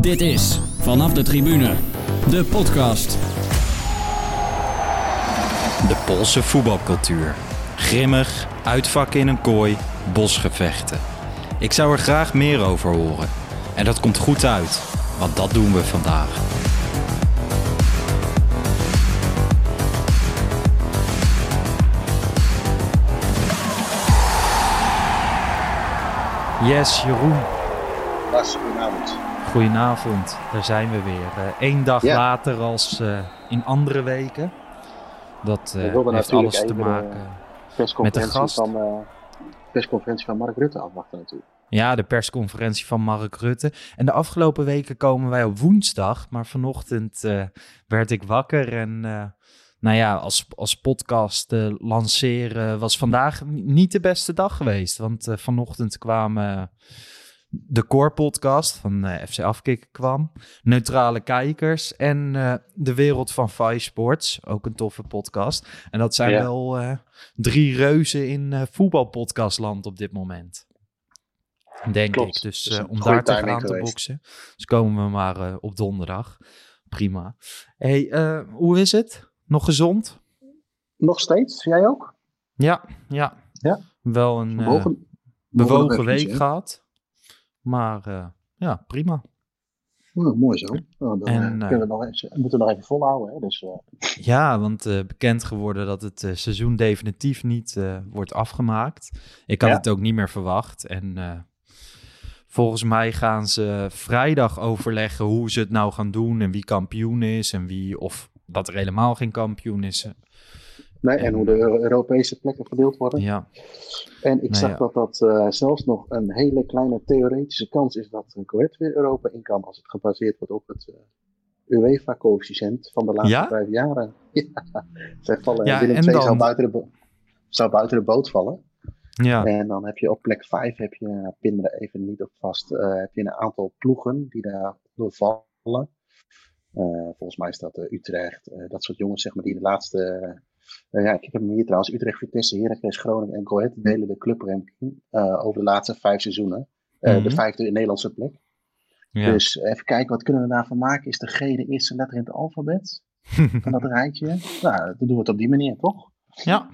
Dit is Vanaf de Tribune, de podcast. De Poolse voetbalcultuur. Grimmig, uitvakken in een kooi, bosgevechten. Ik zou er graag meer over horen. En dat komt goed uit, want dat doen we vandaag. Yes, Jeroen. Goedenavond. Goedenavond, daar zijn we weer. Eén dag Ja. later als eh, in andere weken. Dat eh, heeft alles te maken. eh, Persconferentie gast. van, eh, persconferentie van Mark Rutte afwachten natuurlijk. Ja, de persconferentie van Mark Rutte. En de afgelopen weken komen wij op woensdag. Maar vanochtend eh, werd ik wakker. En eh, nou ja, als, als podcast eh, lanceren was vandaag ni- niet de beste dag geweest. Want eh, vanochtend kwamen de Core podcast van eh, FC Afkikken kwam. Neutrale kijkers. En eh, de wereld van Vice Sports. Ook een toffe podcast. En dat zijn Ja. wel eh, drie reuzen in voetbalpodcastland op dit moment. Denk Klopt. ik. Dus om daar tegenaan timing te boksen. Dus komen we maar op donderdag. Prima. Hey, hoe is het? Nog gezond? Nog steeds? Jij ook? Ja, ja. Ja? Wel een Bewogen, bewogen week, gehad. Maar eh, ja, prima. Oh, mooi zo. Oh, dan En, eh, eh, kunnen we nog eens, moeten we nog even volhouden. Hè? Dus, Ja, want bekend geworden dat het seizoen definitief niet wordt afgemaakt. Ik had Ja. het ook niet meer verwacht. En volgens mij gaan ze vrijdag overleggen hoe ze het nou gaan doen en wie kampioen is en wie of dat er helemaal geen kampioen is. Nee, En- en hoe de Euro- Europese plekken verdeeld worden. Ja, En ik Nou zag ja. dat dat eh, zelfs nog een hele kleine theoretische kans is dat een Coët weer Europa in kan. Als het gebaseerd wordt op het eh, UEFA-coëfficiënt van de laatste Ja? vijf jaren. Ja, zij vallen, Ja, Willem en II dan- zou buiten, de zou buiten de boot vallen. ja, En dan heb je op plek 5, heb je, pin me er even niet op vast, eh, heb je een aantal ploegen die daar vallen. Volgens mij is dat Utrecht, dat soort jongens zeg maar die de laatste, eh, ja ik heb hem hier trouwens, Utrecht, Vitesse, Heracles, Groningen en Coët delen de clubranking eh, over de laatste vijf seizoenen. Eh, Mhm. De vijfde in Nederlandse plek. ja. Dus even kijken, wat kunnen we daarvan maken? Is de G de eerste letter in het alfabet? Van dat rijtje? Nou, dan doen we het op die manier, toch? ja.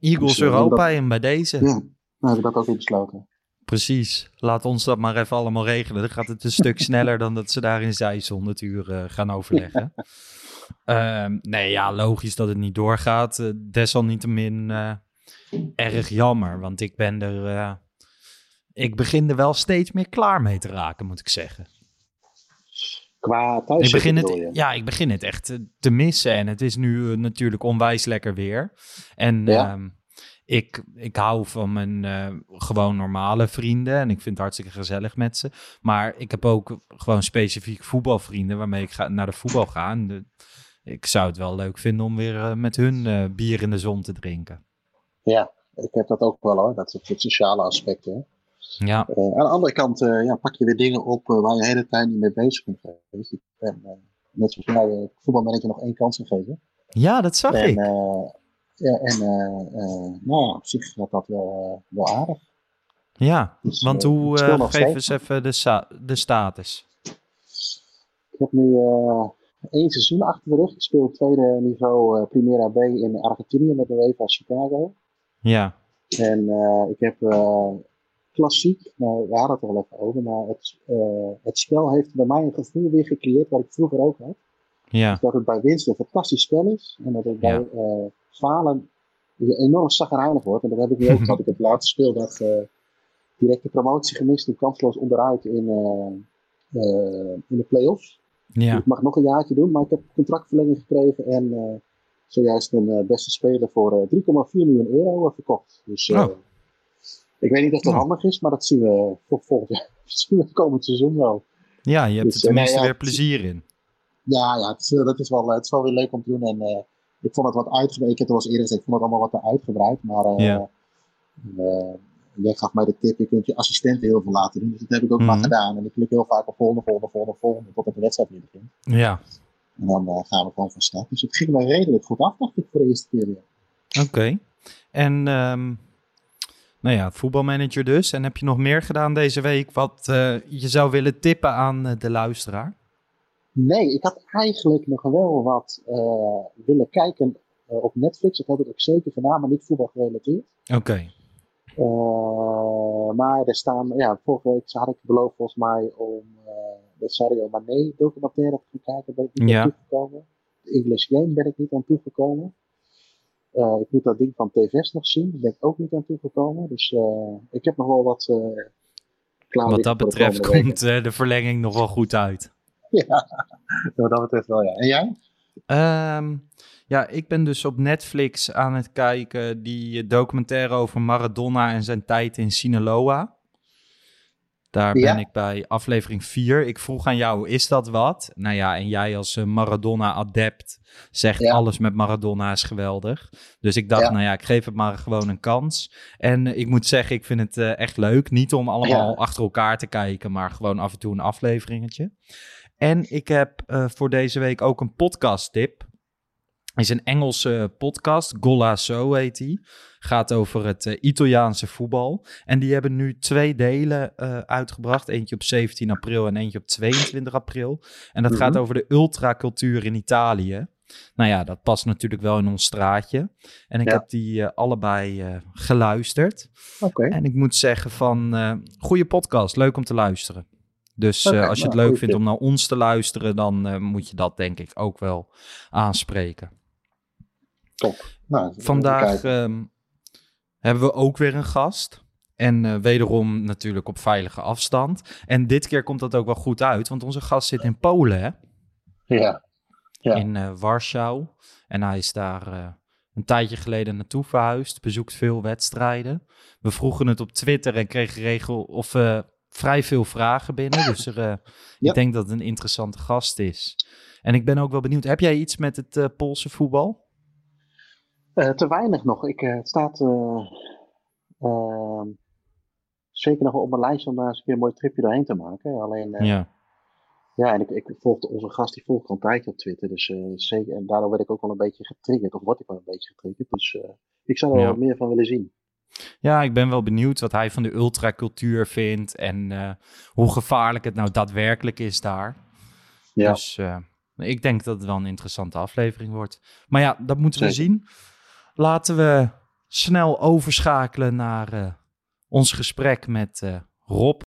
Eagles Dus, Europa en bij deze. Ja, nou hebben we dat ook weer besloten. Precies. Laat ons dat maar even allemaal regelen. Dan gaat het een stuk sneller dan dat ze daar in Zeist 100 uur gaan overleggen. Ehm, nee, ja, logisch dat het niet doorgaat. Eh, desalniettemin eh, erg jammer, want ik ben er... eh, ik begin er wel steeds meer klaar mee te raken, moet ik zeggen. Qua thuis Ik begin, het, ja, ik begin het echt te, te missen. En het is nu natuurlijk onwijs lekker weer. En Ja. ehm, ik, ik hou van mijn eh, gewoon normale vrienden. En ik vind het hartstikke gezellig met ze. Maar ik heb ook gewoon specifiek voetbalvrienden waarmee ik ga, naar de voetbal ga. En de- ik zou het wel leuk vinden om weer eh, met hun eh, bier in de zon te drinken. Ja, ik heb dat ook wel hoor. Dat is het sociale aspect. Hè. Ja, aan de andere kant ja, pak je weer dingen op waar je de hele tijd niet mee bezig bent geweest. Ik ben net zoals jij eh, voetbalmanager nog één kans gegeven. ja dat zag En, ik. Ja, en eh, eh, nou ja, op zich gaat dat wel, eh, wel aardig. Ja, Dus, want hoe, geef eens even de, de status. Ik heb nu één seizoen achter de rug. Ik speel tweede niveau Primera B in Argentinië met de UEFA Chicago. Ja, En ik heb klassiek, nou, we hadden het er wel even over, maar het, het spel heeft bij mij een gevoel weer gecreëerd wat ik vroeger ook had. Ja, Dus dat het bij winst een fantastisch spel is en dat het bij Ja. eh, falen je enorm zagrijnig wordt. En dat heb ik nu ook gehad. Ik heb laatste speeldag eh direct de promotie gemist en kansloos onderuit in, eh, in de play-offs. ja. Ik mag nog een jaartje doen, maar ik heb contractverlenging gekregen en zojuist een beste speler voor eh, 3,4 miljoen euro verkocht. Dus Oh. ik weet niet of dat Oh. handig is, maar dat zien we volgend jaar, we komend seizoen wel. Ja, je hebt Dus, er tenminste nou ja, weer plezier in. Ja, ja het, is, eh, dat is wel, eh, het is wel weer leuk om te doen. En eh, ik vond het wat uitgebreid. Ik heb het al eens eerder gezegd, ik vond het allemaal wat te uitgebreid. Maar Ja. jij gaf mij de tip, je kunt je assistenten heel veel laten doen. Dus dat heb ik ook maar Mhm. gedaan. En ik klik heel vaak op volgende, volgende, volgende, volgende, totdat de wedstrijd weer begint. Ja, En dan gaan we gewoon van start. Dus het ging me redelijk goed af, dacht ik, voor de eerste keer weer. oké. En ehm, Nou ja, voetbalmanager dus. En heb je nog meer gedaan deze week wat je zou willen tippen aan de luisteraar? Nee, ik had eigenlijk nog wel wat uh, willen kijken op Netflix. Dat heb ik ook zeker gedaan, maar niet voetbal gerelateerd. Oké. Okay. maar er staan, ja, vorige week had ik beloofd volgens mij om de Sadio Mane documentaire te gaan kijken. Ben ik niet ja. aan toegekomen. De English Game ben ik niet aan toegekomen. Ik moet dat ding van TVS nog zien. Daar ben ik ook niet aan toegekomen. Dus ik heb nog wel wat klaar. Wat dat betreft komt de verlenging nog wel goed uit. Ja, wat dat betreft wel ja. En jij? Um, ja, ik ben dus op Netflix aan het kijken die documentaire over Maradona en zijn tijd in Sinaloa. Daar ben ik bij aflevering 4. Ik vroeg aan jou, is dat wat? Nou ja, en jij als uh, Maradona-adept zegt alles met Maradona is geweldig. Dus ik dacht, nou ja, ik geef het maar gewoon een kans. En ik moet zeggen, ik vind het uh, echt leuk. Niet om allemaal achter elkaar te kijken, maar gewoon af en toe een afleveringetje. En ik heb uh, voor deze week ook een podcast tip is een Engelse podcast, Golla So heet die. Gaat over het uh, Italiaanse voetbal. En die hebben nu twee delen uh, uitgebracht. Eentje op 17 april en eentje op 22 april. En dat gaat mhm. over de ultracultuur in Italië. Nou ja, dat past natuurlijk wel in ons straatje. En ik heb die uh, allebei geluisterd. Okay. En ik moet zeggen van, goede podcast, leuk om te luisteren. Dus okay, als je het nou, leuk vindt om naar ons te luisteren, dan moet je dat denk ik ook wel aanspreken. Top. Nou, Vandaag um, hebben we ook weer een gast. En uh, wederom natuurlijk op veilige afstand. En dit keer komt dat ook wel goed uit, want onze gast zit in Polen, hè? Ja. ja. In uh, Warschau. En hij is daar uh, een tijdje geleden naartoe verhuisd, bezoekt veel wedstrijden. We vroegen het op Twitter en kregen regel of vrij veel vragen binnen. Dus er, ja. ik denk dat het een interessante gast is. En ik ben ook wel benieuwd, heb jij iets met het Poolse voetbal? Uh, te weinig nog. Ik, uh, het staat uh, zeker nog op mijn lijst om daar eens een keer een mooi tripje doorheen te maken. Alleen, ja. Ja, en ik, ik volgde onze gast, die volgt al een tijdje op Twitter. Dus zeker, en daardoor werd ik ook wel een beetje getriggerd, of word ik wel een beetje getriggerd. Dus ik zou er ja. wel wat meer van willen zien. Ja, ik ben wel benieuwd wat hij van de ultracultuur vindt en hoe gevaarlijk het nou daadwerkelijk is daar. Ja. Dus ik denk dat het wel een interessante aflevering wordt. Maar ja, dat moeten we zien. Laten we snel overschakelen naar uh, ons gesprek met Rob.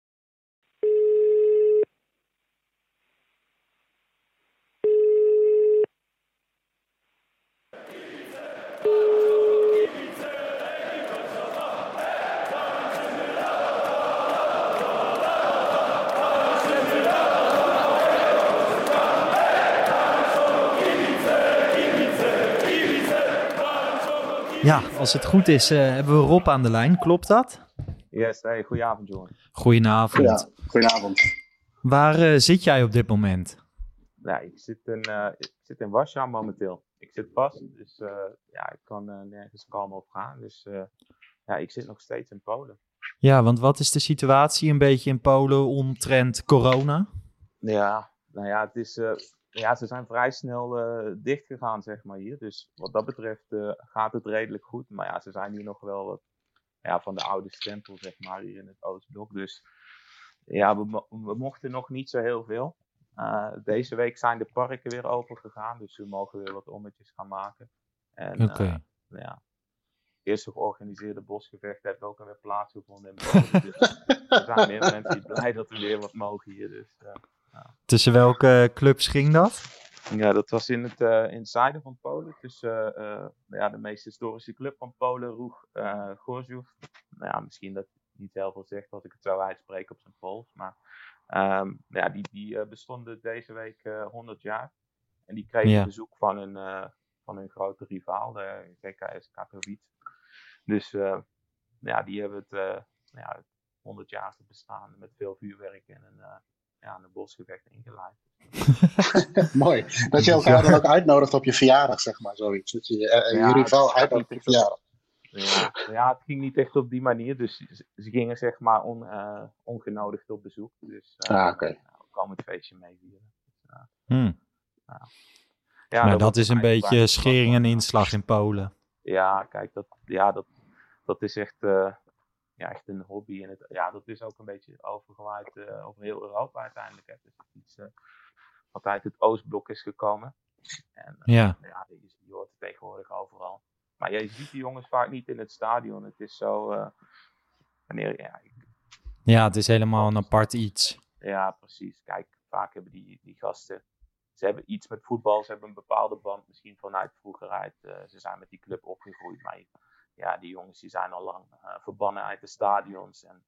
Als het goed is, uh, hebben we Rob aan de lijn. Klopt dat? Yes, hey, goedenavond, Johan. Goedenavond. Ja, goedenavond. Waar uh, zit jij op dit moment? Ja, ik zit in, uh, ik zit in Warschau momenteel. Ik zit vast, dus ja, ik kan nergens kalm op gaan. Dus ja, ik zit nog steeds in Polen. Ja, want wat is de situatie een beetje in Polen omtrent corona? Ja, nou ja, het is ja, ze zijn vrij snel uh, dicht gegaan, zeg maar hier. Dus wat dat betreft uh, gaat het redelijk goed. Maar ja, ze zijn hier nog wel wat ja, van de oude stempel, zeg maar, hier in het Oostblok. Dus ja, we, we mochten nog niet zo heel veel. Uh, deze week zijn de parken weer open gegaan, dus we mogen weer wat ommetjes gaan maken. En okay. ja, eerste georganiseerde bosgevecht heeft ook alweer plaatsgevonden in dus er zijn meer mensen die blij dat we weer wat mogen hier. Dus, ja. Tussen welke clubs ging dat? Ja, dat was in het, uh, in het zuiden van Polen. Tussen uh, ja, de meest historische club van Polen, Roeg uh, Gorzów. Nou ja, misschien dat niet heel veel zegt als ik het zo uitspreek op zijn Pools. Maar um, ja, die, die bestonden deze week 100 jaar. En die kregen ja. bezoek van hun, van hun grote rivaal, de GKS Katowice. Dus ja, die hebben het ja, 100 jaar te bestaan met veel vuurwerk en een ja, een bosgevecht ingeleid. Mooi. Dat je elkaar dan ook uitnodigt op je verjaardag, zeg maar, zoiets. Dat je uh, ja, je rival uitnodigt op je verjaardag. Ja, ja, het ging niet echt op die manier. Dus ze gingen zeg maar on, uh, ongenodigd op bezoek. Dus uh, ah, okay. nou, kwam het feestje meevieren. Dus, hmm. ja. Ja, maar dat, dat is een beetje schering en inslag in Polen. Ja, kijk, dat, ja, dat, dat is echt ja, echt een hobby. En het, ja, dat is ook een beetje overgewaaid uh, over heel Europa uiteindelijk. Hè. Dus iets uh, wat uit het Oostblok is gekomen. En uh, ja. ja je, je, hoort het tegenwoordig overal. Maar je ziet die jongens vaak niet in het stadion. Het is zo. wanneer, ja, ik, ja, het is helemaal een apart iets. Ja, precies. Kijk, vaak hebben die, die gasten. Ze hebben iets met voetbal, ze hebben een bepaalde band, misschien vanuit vroeger uit. ze zijn met die club opgegroeid. Maar ja, die jongens die zijn al lang uh, verbannen uit de stadions. En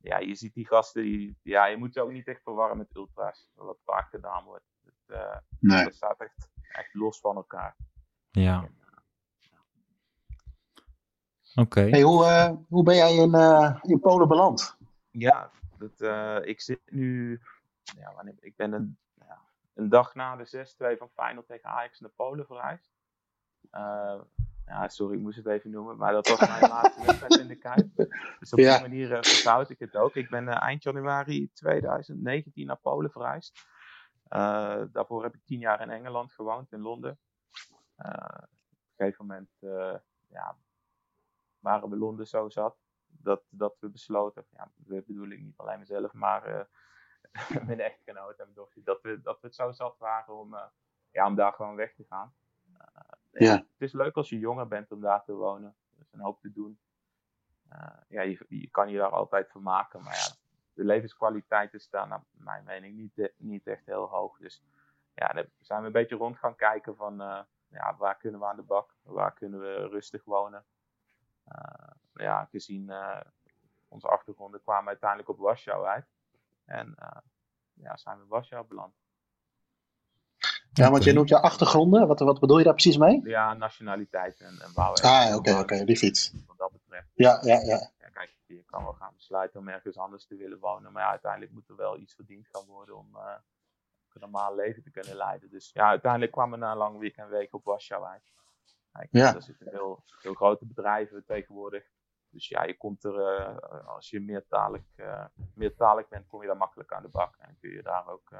ja, je ziet die gasten, die, ja, je moet ze ook niet echt verwarren met ultras. Wat vaak gedaan wordt. Het, uh, nee. Dat staat echt, echt los van elkaar. Ja. Eh, Oké. Hey, hoe, hoe ben jij in, in Polen beland? Ja, dat, ik zit nu. Ja, wanneer, ik ben een, ja, een dag na de 6-2 van Feyenoord tegen Ajax naar Polen verreisd. Ja, sorry, ik moest het even noemen. Maar dat was mijn laatste wedstrijd in de Kuip. Dus op die manier uh, ik het ook. Ik ben uh, eind januari 2019 naar Polen verhuisd. Uh, daarvoor heb ik tien jaar in Engeland gewoond, in Londen. op een gegeven moment ja, waren we Londen zo zat. Dat, dat we besloten, ja, we bedoel ik niet alleen mezelf, maar mijn echtgenoot en mijn dochter, dat we, dat we het zo zat waren om, ja, om daar gewoon weg te gaan ja. Het is leuk als je jonger bent om daar te wonen. Er is een hoop te doen. Uh, ja, je, je, kan je daar altijd van maken. Maar ja, de levenskwaliteit is daar naar mijn mening niet, niet echt heel hoog. Dus ja, dan zijn we een beetje rond gaan kijken van uh, ja, waar kunnen we aan de bak? Waar kunnen we rustig wonen? Uh, ja, gezien onze achtergronden kwamen uiteindelijk op Warschau uit. En ja, zijn we in Warschau beland. Ja, want je noemt je achtergronden. Wat, wat bedoel je daar precies mee? Ja, nationaliteit en, en waar Ah, oké, oké, die fiets. Wat dat betreft. Ja, ja, ja. ja kijk, je kan wel gaan besluiten om ergens anders te willen wonen. Maar ja, uiteindelijk moet er wel iets verdiend gaan worden om uh, een normaal leven te kunnen leiden. Dus ja, uiteindelijk kwamen we na een lang weekend week op Warschau uit. Kijk, ja. Er zitten heel, heel grote bedrijven tegenwoordig. Dus ja, je komt er, uh, als je meertalig, uh, meertalig bent, kom je daar makkelijk aan de bak. En kun je daar ook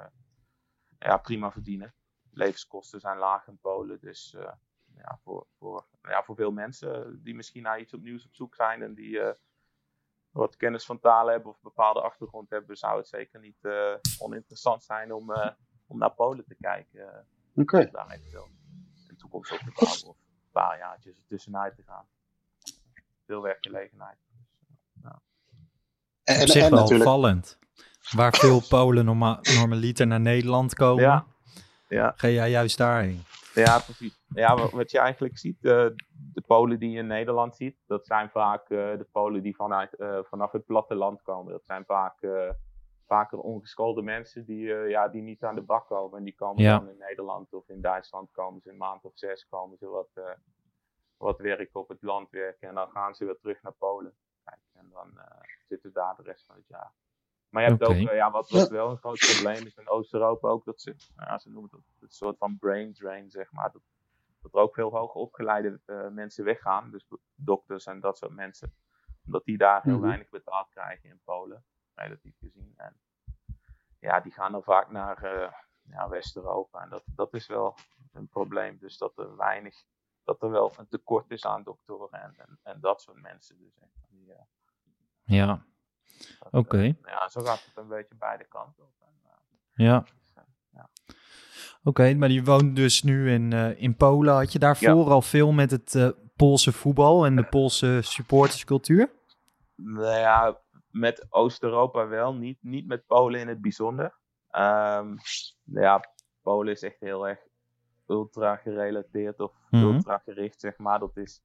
ja, prima verdienen levenskosten zijn laag in Polen. Dus uh, ja, voor, voor, ja, voor veel mensen die misschien naar iets opnieuws op zoek zijn en die uh, wat kennis van talen hebben of een bepaalde achtergrond hebben, zou het zeker niet uh, oninteressant zijn om, om naar Polen te kijken. Oké. Okay. Daar eventueel in toekomst op te bouwen of een paar jaartjes ertussenuit te gaan. Veel werkgelegenheid. Dus, ja. En, op zich en, wel natuurlijk... opvallend. Waar veel Polen norma normaliter naar Nederland komen. Ja. Ja. Ga jij juist daarheen? Ja, precies. Ja, wat je eigenlijk ziet, uh, de Polen die je in Nederland ziet, dat zijn vaak uh, de Polen die vanuit, uh, vanaf het platteland komen. Dat zijn vaak vaker ongeschoolde mensen die, ja, die niet aan de bak komen. En die komen ja. dan in Nederland of in Duitsland komen ze een maand of zes, komen ze wat, wat werken op het land werken. En dan gaan ze weer terug naar Polen. Kijk, en dan zitten ze daar de rest van het jaar. Maar je hebt ook, uh, ja, wat, wat wel een groot probleem is in Oost-Europa ook, dat ze, nou ja, ze noemen het een soort van brain drain, zeg maar. Dat, dat er ook veel hoger opgeleide uh, mensen weggaan, dus dokters en dat soort mensen. Omdat die daar heel mhm. weinig betaald krijgen in Polen, relatief gezien. En ja, die gaan dan vaak naar uh, ja, West-Europa en dat, dat is wel een probleem. Dus dat er weinig, dat er wel een tekort is aan doktoren en, en, en dat soort mensen. Dus ja, Oké. Eh, ja, zo gaat het een beetje beide kanten op. Ja. Dus, ja. Oké, okay, maar je woont dus nu in, uh, in Polen. Had je daarvoor ja. al veel met het uh, Poolse voetbal en de Poolse supporterscultuur? Nou ja, met Oost-Europa wel, niet, niet met Polen in het bijzonder. Um, ja, Polen is echt heel erg ultra gerelateerd of mm -hmm. ultra gericht, zeg maar. Dat is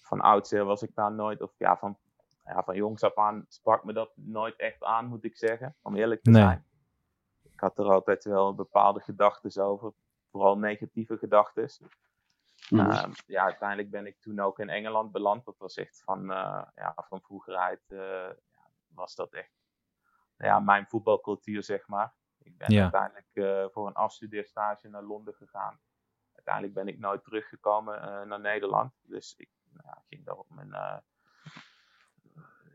van oudsher was ik daar nooit, of ja, van ja, van jongs af aan sprak me dat nooit echt aan, moet ik zeggen. Om eerlijk te zijn. Ik had er altijd wel bepaalde gedachten over. Vooral negatieve gedachten. Mm. Uh, ja, uiteindelijk ben ik toen ook in Engeland beland. Dat was echt van, uh, ja, van vroeger uit uh, was dat echt ja, mijn voetbalcultuur, zeg maar. Ik ben ja. uiteindelijk eh, voor een afstudeerstage naar Londen gegaan. Uiteindelijk ben ik nooit teruggekomen naar Nederland. Dus ik nou, ging daar op mijn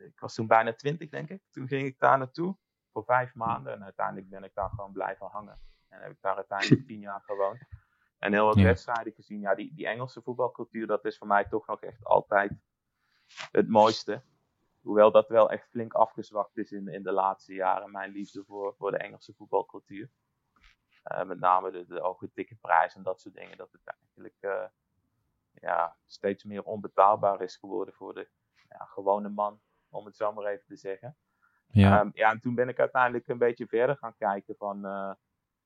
ik was toen bijna twintig, denk ik. Toen ging ik daar naartoe voor vijf maanden. En uiteindelijk ben ik daar gewoon blijven hangen. En heb ik daar uiteindelijk tien jaar gewoond. En heel wat ja. wedstrijden gezien. Ja, die, die Engelse voetbalcultuur, dat is voor mij toch nog echt altijd het mooiste. hoewel dat wel echt flink afgezwakt is in, in de laatste jaren, mijn liefde voor, voor de Engelse voetbalcultuur. Uh, met name de, de hoge ticketprijs en dat soort dingen. Dat het eigenlijk uh, ja, steeds meer onbetaalbaar is geworden voor de ja, gewone man, om het zo maar even te zeggen. Ja. Um, ja, en toen ben ik uiteindelijk een beetje verder gaan kijken van, uh,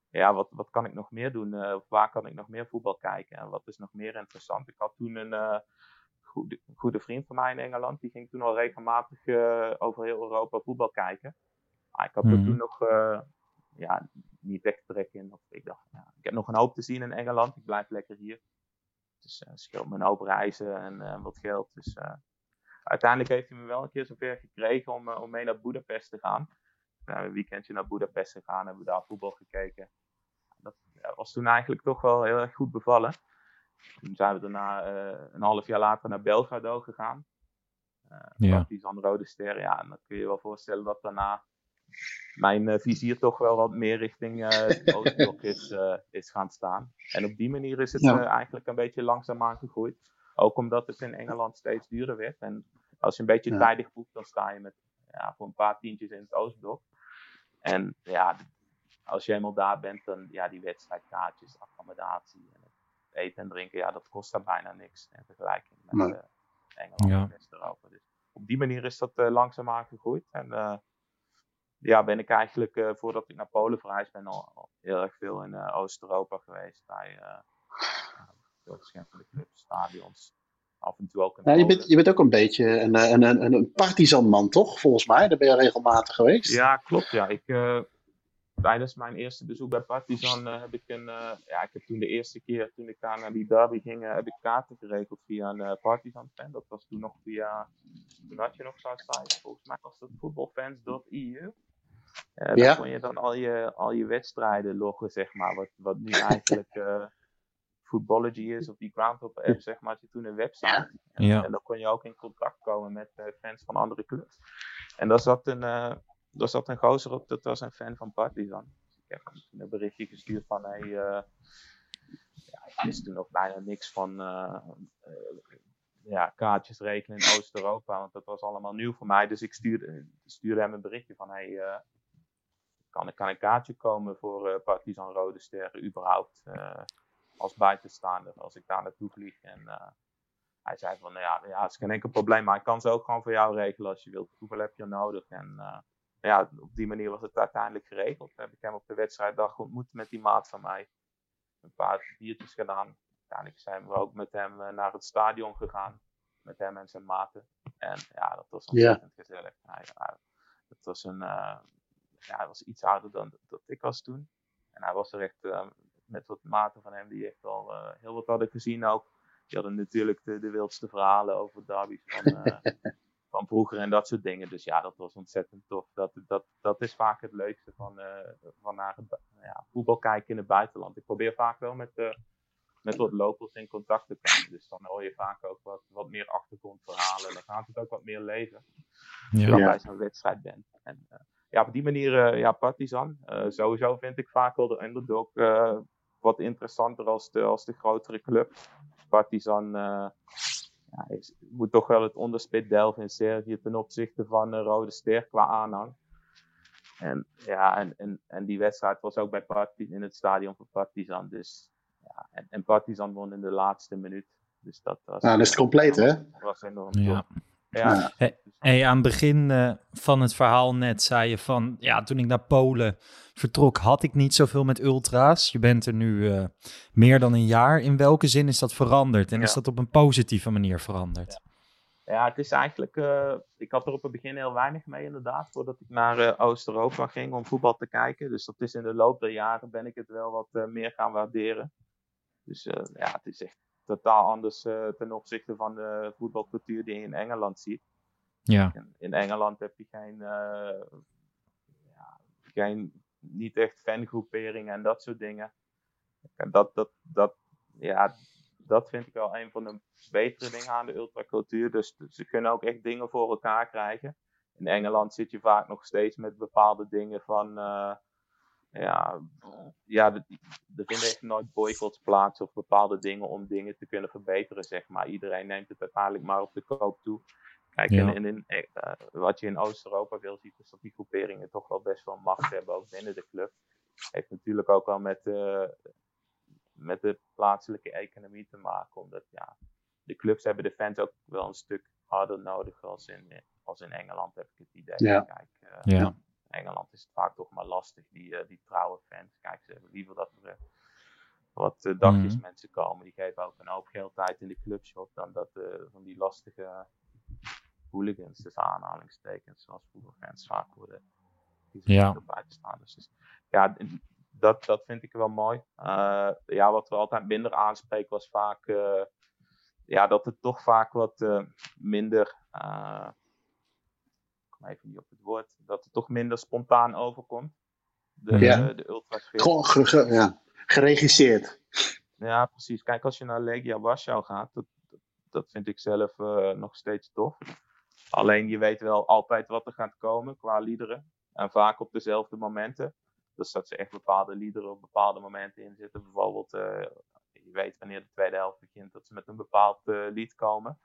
ja, wat, wat kan ik nog meer doen? of waar kan ik nog meer voetbal kijken? En wat is nog meer interessant? Ik had toen een goede, goede vriend van mij in Engeland, die ging toen al regelmatig over heel Europa voetbal kijken. Maar ik had mm toen nog ja, niet in. Of ik dacht, ja, ik heb nog een hoop te zien in Engeland. Ik blijf lekker hier. Dus scheelt me een hoop reizen en wat geld. Dus uiteindelijk heeft hij me wel een keer zover gekregen om, om mee naar Budapest te gaan. We zijn een weekendje naar Budapest gegaan, hebben we daar voetbal gekeken. Dat was toen eigenlijk toch wel heel erg goed bevallen. Toen zijn we daarna een half jaar later naar Belgrado gegaan. Uh, ja. Partizan Rode Ster, ja, en dan kun je je wel voorstellen dat daarna mijn uh, vizier toch wel wat meer richting uh, het Oostblok is, uh, is gaan staan. En op die manier is het eigenlijk een beetje langzaam aangegroeid. Ook omdat het in Engeland steeds duurder werd. En als je een beetje tijdig boekt, dan sta je met ja, voor een paar tientjes in het Oostblok. En ja, als je helemaal daar bent, dan ja, die wedstrijdkaartjes, accommodatie en eten en drinken, ja, dat kost daar bijna niks in vergelijking met Engeland en West-Europa. Dus op die manier is dat langzaam aangegroeid. En ja, ben ik eigenlijk uh, voordat ik naar Polen verhuisd ben al, heel erg veel in uh, Oost-Europa geweest. Bij uh, verschillende clubs, stadions. Af en toe ook ja, je, bent, je bent ook een beetje een, een, een, een partizanman, toch? Volgens mij. Daar ben je regelmatig geweest. Ja, klopt. Ja. Ik, tijdens mijn eerste bezoek bij Partizan heb ik een. ja, ik heb toen de eerste keer toen ik daar naar die derby ging, heb ik kaarten geregeld via een Partizan fan. Dat was toen nog via. Toen had je nog zo'n site. Volgens mij was dat voetbalfans.eu. Uh, ja. Dan kon je dan al je, al je wedstrijden loggen, zeg maar. Wat, wat nu eigenlijk Footballogy is, of die Groundhop app, zeg maar. Had je toen een website. En, ja. en, dan kon je ook in contact komen met uh, fans van andere clubs. En daar zat een, daar zat een gozer op, dat was een fan van Partizan. Dus ik heb hem een berichtje gestuurd van, hey, ja, ik wist toen nog bijna niks van ja, kaartjes regelen in Oost-Europa, want dat was allemaal nieuw voor mij. Dus ik stuurde, stuurde hem een berichtje van, hey, kan, kan een kaartje komen voor uh, Partizan Rode Sterren überhaupt uh, als buitenstaander als ik daar naartoe vlieg. En uh, hij zei van, nou ja, ja, het is geen enkel probleem, maar ik kan ze ook gewoon voor jou regelen als je wilt. Hoeveel heb je nodig? En ja, op die manier was het uiteindelijk geregeld. Heb ik hem op de wedstrijddag ontmoet met die maat van mij. Een paar biertjes gedaan. Uiteindelijk zijn we ook met hem naar het stadion gegaan. Met hem en zijn maten. En ja, dat was ontzettend yeah. gezellig. Ja, het was een, ja, hij was iets ouder dan dat ik was toen. En hij was er echt uh, met wat maten van hem die echt al uh, heel wat hadden gezien ook. Die hadden natuurlijk de, de wildste verhalen over derby's van, uh, van vroeger en dat soort dingen. Dus ja, dat was ontzettend tof. Dat, dat, dat is vaak het leukste van, van naar het, ja, voetbal kijken in het buitenland. Ik probeer vaak wel met, met wat locals in contact te komen. Dus dan hoor je vaak ook wat, wat meer achtergrondverhalen. Dan gaat het ook wat meer leven. Ja. Dan bij zo'n wedstrijd bent. En, ja, op die manier, uh, ja, Partizan. Uh, sowieso vind ik vaak wel de underdog uh, wat interessanter als de, als de grotere club. Partizan ja, is, moet toch wel het onderspit delven in Servië ten opzichte van Rode Ster qua aanhang. En, ja, en, en, en die wedstrijd was ook bij Partizan in het stadion van Partizan. Dus, ja, en, en Partizan won in de laatste minuut. Dus dat was. Nou, dat is compleet, hè? Dat was enorm. Ja. Ja. Hey, aan het begin uh, van het verhaal net zei je van, ja, toen ik naar Polen vertrok, had ik niet zoveel met ultra's. Je bent er nu uh, meer dan een jaar. In welke zin is dat veranderd? En ja. is dat op een positieve manier veranderd? Ja, ja het is eigenlijk, uh, ik had er op het begin heel weinig mee inderdaad, voordat ik naar Oost-Europa ging om voetbal te kijken. Dus dat is in de loop der jaren ben ik het wel wat meer gaan waarderen. Dus ja, het is echt totaal anders uh, ten opzichte van de voetbalcultuur die je in Engeland ziet. Ja. In, in Engeland heb je geen, uh, ja, geen, niet echt fangroeperingen en dat soort dingen. En dat, dat, dat, ja, dat vind ik wel een van de betere dingen aan de ultracultuur. Dus, dus ze kunnen ook echt dingen voor elkaar krijgen. In Engeland zit je vaak nog steeds met bepaalde dingen van. Uh, ja, ja er vinden echt nooit boycotts plaats of bepaalde dingen om dingen te kunnen verbeteren, zeg maar. Iedereen neemt het uiteindelijk maar op de koop toe. Kijk, in, in, uh, wat je in Oost-Europa veel ziet, is dat die groeperingen toch wel best wel macht hebben, ook binnen de club. Heeft natuurlijk ook wel met, uh, met de plaatselijke economie te maken, omdat ja, de clubs hebben de fans ook wel een stuk harder nodig als in, als in Engeland, heb ik het idee. Ja. Kijk, uh, Ja. Engeland is het vaak toch maar lastig, die, eh, die trouwe fans. Kijk, ze hebben liever dat er eh, wat eh, dagjes Mhm. mensen komen. Die geven ook een hoop geld uit in de clubshop dan dat van die lastige hooligans, dus aanhalingstekens, zoals voetbalfans vaak worden. Die Ja. Dus ja, dat, dat vind ik wel mooi. Ja, wat we altijd minder aanspreken was vaak ja, dat het toch vaak wat minder. Kom even niet op het woord. Dat het toch minder spontaan overkomt. De, Ja. de, de ultrasfeer. Gewoon ge- ge- ja, geregisseerd. Ja, precies. Kijk, als je naar Legia Warschau gaat, dat, dat, dat vind ik zelf eh, nog steeds tof. Alleen je weet wel altijd wat er gaat komen qua liederen. En vaak op dezelfde momenten. Dus dat ze echt bepaalde liederen op bepaalde momenten in zitten. Bijvoorbeeld, eh, je weet wanneer de tweede helft begint, dat ze met een bepaald eh, lied komen.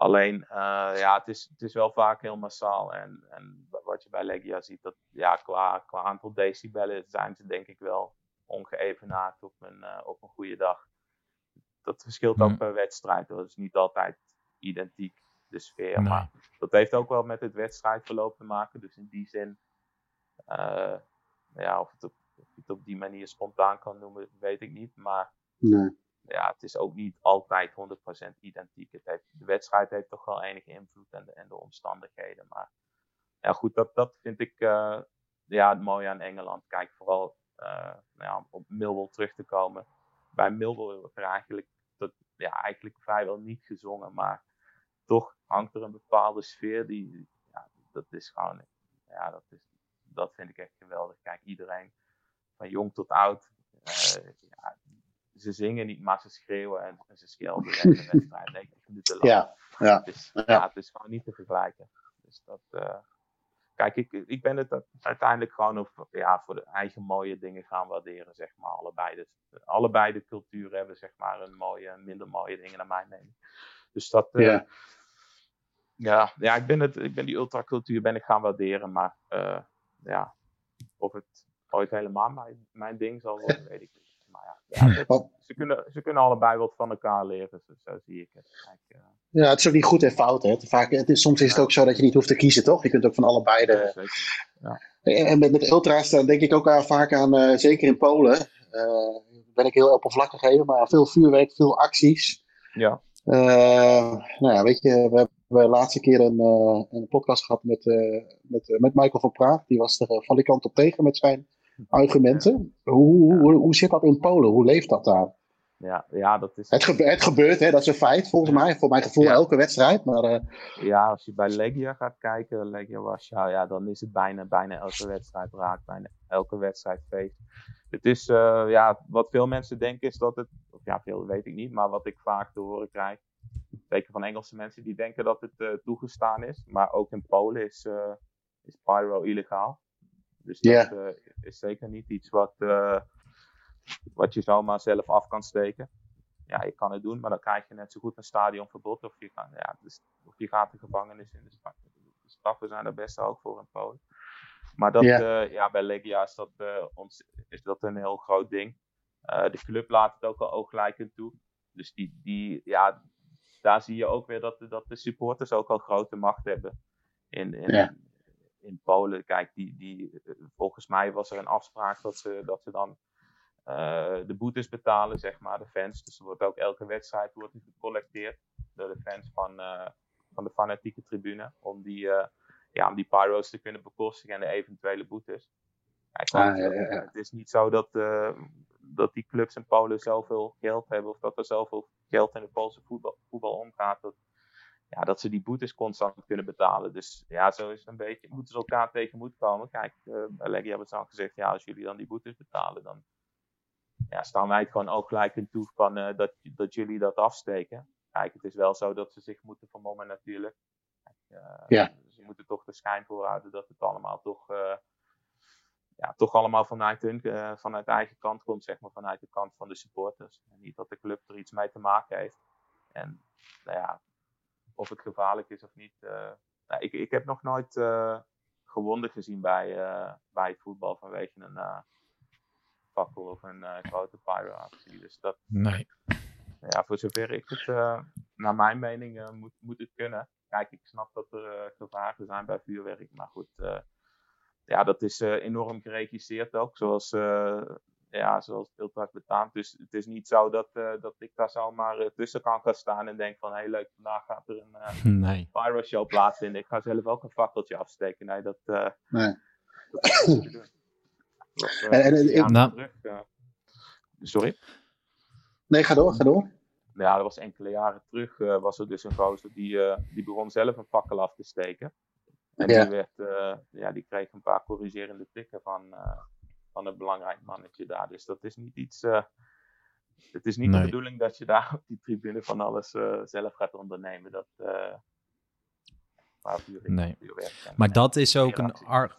Alleen, eh, ja, het is, het is wel vaak heel massaal. En, en wat je bij Legia ziet, dat ja, qua, qua aantal decibellen zijn ze denk ik wel ongeëvenaard op een, eh, op een goede dag. Dat verschilt ook Hmm. per wedstrijd. Dat is niet altijd identiek, de sfeer. Nee. Maar dat heeft ook wel met het wedstrijdverloop te maken. Dus in die zin, eh, ja, of, het op, of je het op die manier spontaan kan noemen, weet ik niet. Maar Nee. Ja, het is ook niet altijd 100% identiek. Het heeft, de wedstrijd heeft toch wel enige invloed en de, en de omstandigheden. Maar ja, goed, dat, dat vind ik eh, ja, het mooie aan Engeland. Kijk, vooral eh, nou ja, om op Millwall terug te komen. Bij Millwall wordt er eigenlijk, dat, ja, eigenlijk vrijwel niet gezongen, maar toch hangt er een bepaalde sfeer die, ja, dat is gewoon, ja, dat, is, dat vind ik echt geweldig. Kijk, iedereen, van jong tot oud, eh, ja, ze zingen niet, maar ze schreeuwen en, en ze schelden de wedstrijd 90 minuten lang. Ja, ja. Het is, Ja. ja. het is gewoon niet te vergelijken. Dus dat, eh, kijk, ik, ik ben het uiteindelijk gewoon op, ja, voor de eigen mooie dingen gaan waarderen, zeg maar. Allebei de, allebei de culturen hebben, zeg maar, een mooie en minder mooie dingen naar mijn mening. Dus dat, eh, Ja. ja, ja, ik ben, het, ik ben die ultracultuur ben ik gaan waarderen, maar eh, ja, of het ooit helemaal mijn, mijn ding zal worden, weet ik niet. Maar ja, ja, het- ze, kunnen, ze kunnen allebei wat van elkaar leren, zo, zo zie ik het. Kijk, eh, Ja, het is ook niet goed en fout. Hè. Vaak, het is, soms is het ook zo dat je niet hoeft te kiezen, toch? Je kunt ook van allebei de. zeker. En met, met ultra's, dan denk ik ook aan, vaak aan, eh, zeker in Polen. eh, ben ik heel oppervlakkig even, maar veel vuurwerk, veel acties. Ja, Eh, nou ja, weet je, we hebben de laatste keer een, eh, een podcast gehad met, eh, met, met Michael van Praag. Die was er van die kant op tegen met zijn argumenten. Hoe, hoe, hoe zit dat in Polen? Hoe leeft dat daar? ja, ja, dat is. Het, gebe- het gebeurt, hè, dat is een feit volgens mij. Voor mijn gevoel Ja. elke wedstrijd. Maar eh, Ja, als je bij Legia gaat kijken, Legia Warschau, ja, dan is het bijna, bijna elke wedstrijd raak, bijna elke wedstrijd feest. Het is, eh, ja, wat veel mensen denken is dat het, of ja, veel weet ik niet, maar wat ik vaak te horen krijg, zeker van Engelse mensen, die denken dat het eh, toegestaan is. Maar ook in Polen is, is pyro illegaal. Dus dat eh, is zeker niet iets wat, eh, wat je zomaar zelf af kan steken. Ja, je kan het doen, maar dan krijg je net zo goed een stadionverbod. Of je, kan, ja, dus, of je gaat de gevangenis in. De, stra- de straffen zijn er best hoog voor in Polen. Maar dat, Ja. ja, bij Legia is dat, eh, ons, is dat een heel groot ding. Eh, de club laat het ook al ooglijkend toe. Dus die, die, ja, daar zie je ook weer dat, de- dat de supporters ook al grote macht hebben. In, in, Ja. In Polen, kijk, die, die, eh, volgens mij was er een afspraak dat ze, dat ze dan eh, de boetes betalen, zeg maar, de fans. Dus er wordt ook elke wedstrijd wordt gecollecteerd door de fans van, eh, van de fanatieke tribune. Om die, ja, om die pyro's te kunnen bekostigen en de eventuele boetes. Kijk, Ah, ja, ja, ja. Het is niet zo dat, dat die clubs in Polen zoveel geld hebben. Of dat er zoveel geld in de Poolse voetbal, voetbal omgaat. Dat, ja, dat ze die boetes constant kunnen betalen. Dus ja, zo is het een beetje. Moeten ze elkaar tegemoet komen. Kijk, uh, bij Leggy hebben ze al gezegd. Ja, als jullie dan die boetes betalen. Dan ja, staan wij het gewoon ook gelijk in toe van, eh, dat, dat jullie dat afsteken. Kijk, het is wel zo dat ze zich moeten vermommen natuurlijk. Kijk, eh, Ja. Ze moeten toch de schijn voorhouden dat het allemaal toch, ja, toch allemaal vanuit, hun, vanuit eigen kant komt, zeg maar, vanuit de kant van de supporters. En niet dat de club er iets mee te maken heeft. En nou ja, of het gevaarlijk is of niet. Nou, ik, ik heb nog nooit gewonden gezien bij, bij het voetbal vanwege een fakkel of een grote pyro-actie. Dus dat, nee. Ja, voor zover ik het, naar mijn mening, moet, moet het kunnen. Kijk, ik snap dat er gevaren zijn bij vuurwerk, maar goed ja, dat is enorm geregisseerd ook, zoals ja, zoals veel vaak betaamt. Dus het is niet zo dat, uh, dat ik daar zomaar uh, tussen kan gaan staan en denk van, hé hey, leuk, vandaag gaat er een uh, nee. pyro show plaatsvinden. Ik ga zelf ook een fakkeltje afsteken. Nee, dat... nee. Dat, en, en, ja, nou. terug, sorry? Nee, ga door, ga door. Ja, dat was enkele jaren terug, was er dus een gozer die, die begon zelf een fakkel af te steken. En ja. die, werd, ja, die kreeg een paar corrigerende tikken van, van een belangrijk mannetje daar. Dus dat is niet iets. Uh, het is niet de bedoeling dat je daar op die tribune van alles uh, zelf gaat ondernemen. Dat, uh, nee. Maar dat is ook een ar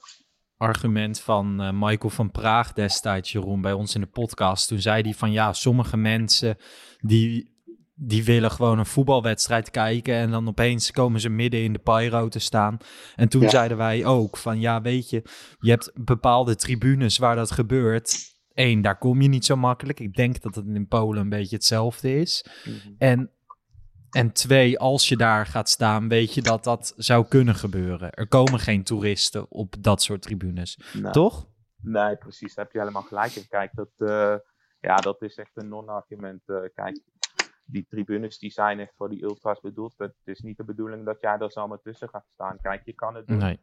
argument van Michael van Praag destijds, Jeroen, bij ons in de podcast. Toen zei hij van ja, sommige mensen die die willen gewoon een voetbalwedstrijd kijken en dan opeens komen ze midden in de pyro te staan. En toen zeiden wij ook van ja, weet je, je hebt bepaalde tribunes waar dat gebeurt. Eén, daar kom je niet zo makkelijk. Ik denk dat het in Polen een beetje hetzelfde is. Mhm. En, en twee, als je daar gaat staan, weet je dat dat zou kunnen gebeuren. Er komen geen toeristen op dat soort tribunes, nou, toch? Nee, precies. Daar heb je helemaal gelijk in. Kijk, dat, uh, ja, dat is echt een non-argument. Uh, kijk, die tribunes die zijn echt voor die ultras bedoeld. Het is niet de bedoeling dat jij daar zomaar tussen gaat staan. Kijk, je kan het doen. Nee.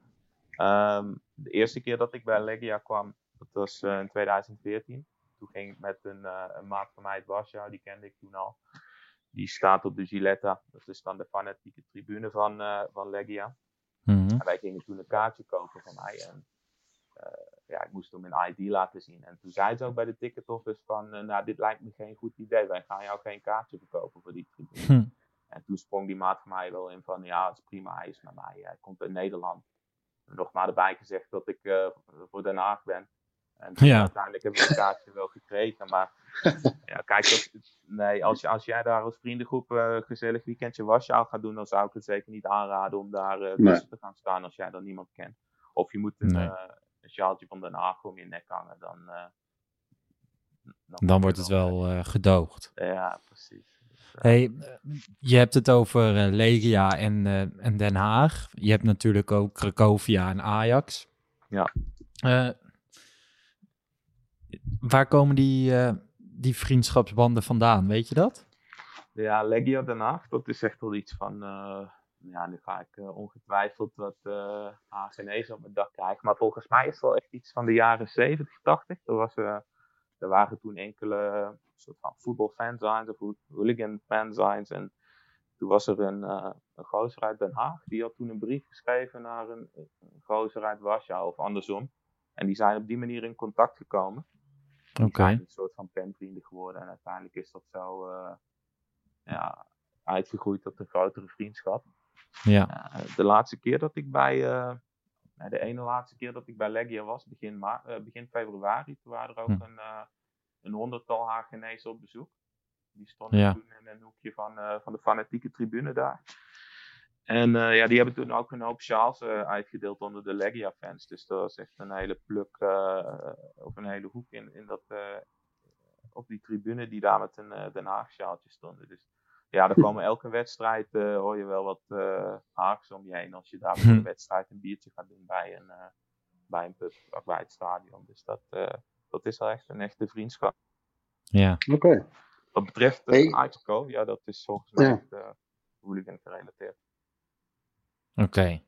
Um, de eerste keer dat ik bij Legia kwam, dat was uh, in 2014. Toen ging ik met een, uh, een maat van mij uit Warschau, die kende ik toen al. Die staat op de Giletta. Dat is dan de fanatieke tribune van, uh, van Legia. Mm -hmm. En wij gingen toen een kaartje kopen van mij. En ja, ik moest hem een ID laten zien. En toen zei ze ook bij de ticket office van, uh, nou, dit lijkt me geen goed idee. Wij gaan jou geen kaartje verkopen voor die tribune. Hm. En toen sprong die maat van mij wel in van, ja, het is prima, hij is met mij. Hij komt uit Nederland. En nog maar erbij gezegd dat ik uh, voor Den Haag ben. En ja. uiteindelijk heb ik een kaartje wel gekregen. Maar ja, kijk, dat, nee, als, je, als jij daar als vriendengroep uh, gezellig weekendje wasje gaat doen, dan zou ik het zeker niet aanraden om daar tussen nee. te gaan staan als jij dan niemand kent. Of je moet een, nee een sjaaltje van Den Haag om je nek hangen, dan... Uh, dan, dan wordt het wel uh, gedoogd. Ja, precies. Dus, uh, hey, je hebt het over Legia en, en Den Haag. Je hebt natuurlijk ook Cracovia en Ajax. Ja. waar komen die, die vriendschapsbanden vandaan? Weet je dat? Ja, Legia Den Haag, dat is echt wel iets van ja, nu ga ik uh, ongetwijfeld wat uh, Hagenees op mijn dak krijgen. Maar volgens mij is het wel echt iets van de jaren 70, 80. Er, was, uh, er waren toen enkele soort van voetbalfansigns of hooligan fansigns. En toen was er een, een gozer uit Den Haag. Die had toen een brief geschreven naar een, een gozer uit Warschau of andersom. En die zijn op die manier in contact gekomen. Oké. Okay. een soort van penvrienden geworden. En uiteindelijk is dat zo ja, uitgegroeid tot een grotere vriendschap. Ja. Uh, de laatste keer dat ik bij, uh, de ene laatste keer dat ik bij Legia was, begin, uh, begin februari, toen waren er ook hm. een, een honderdtal Hagenezen op bezoek. Die stonden ja. toen in een hoekje van, van de fanatieke tribune daar. En ja, die hebben toen ook een hoop sjaals uitgedeeld onder de Legia-fans. Dus dat was echt een hele pluk, of een hele hoek in, in dat, op die tribune die daar met een Den Haag sjaaltje stonden. Dus ja, er komen elke wedstrijd, uh, hoor je wel wat uh, haaks om je heen. Als je daar voor een wedstrijd een biertje gaat doen bij een, uh, bij een pub of bij het stadion. Dus dat, dat is wel echt een echte vriendschap. Ja. Oké. Okay. Wat betreft uh, hey. Ja, dat is volgens mij echt hooligan gerelateerd. Oké. Okay.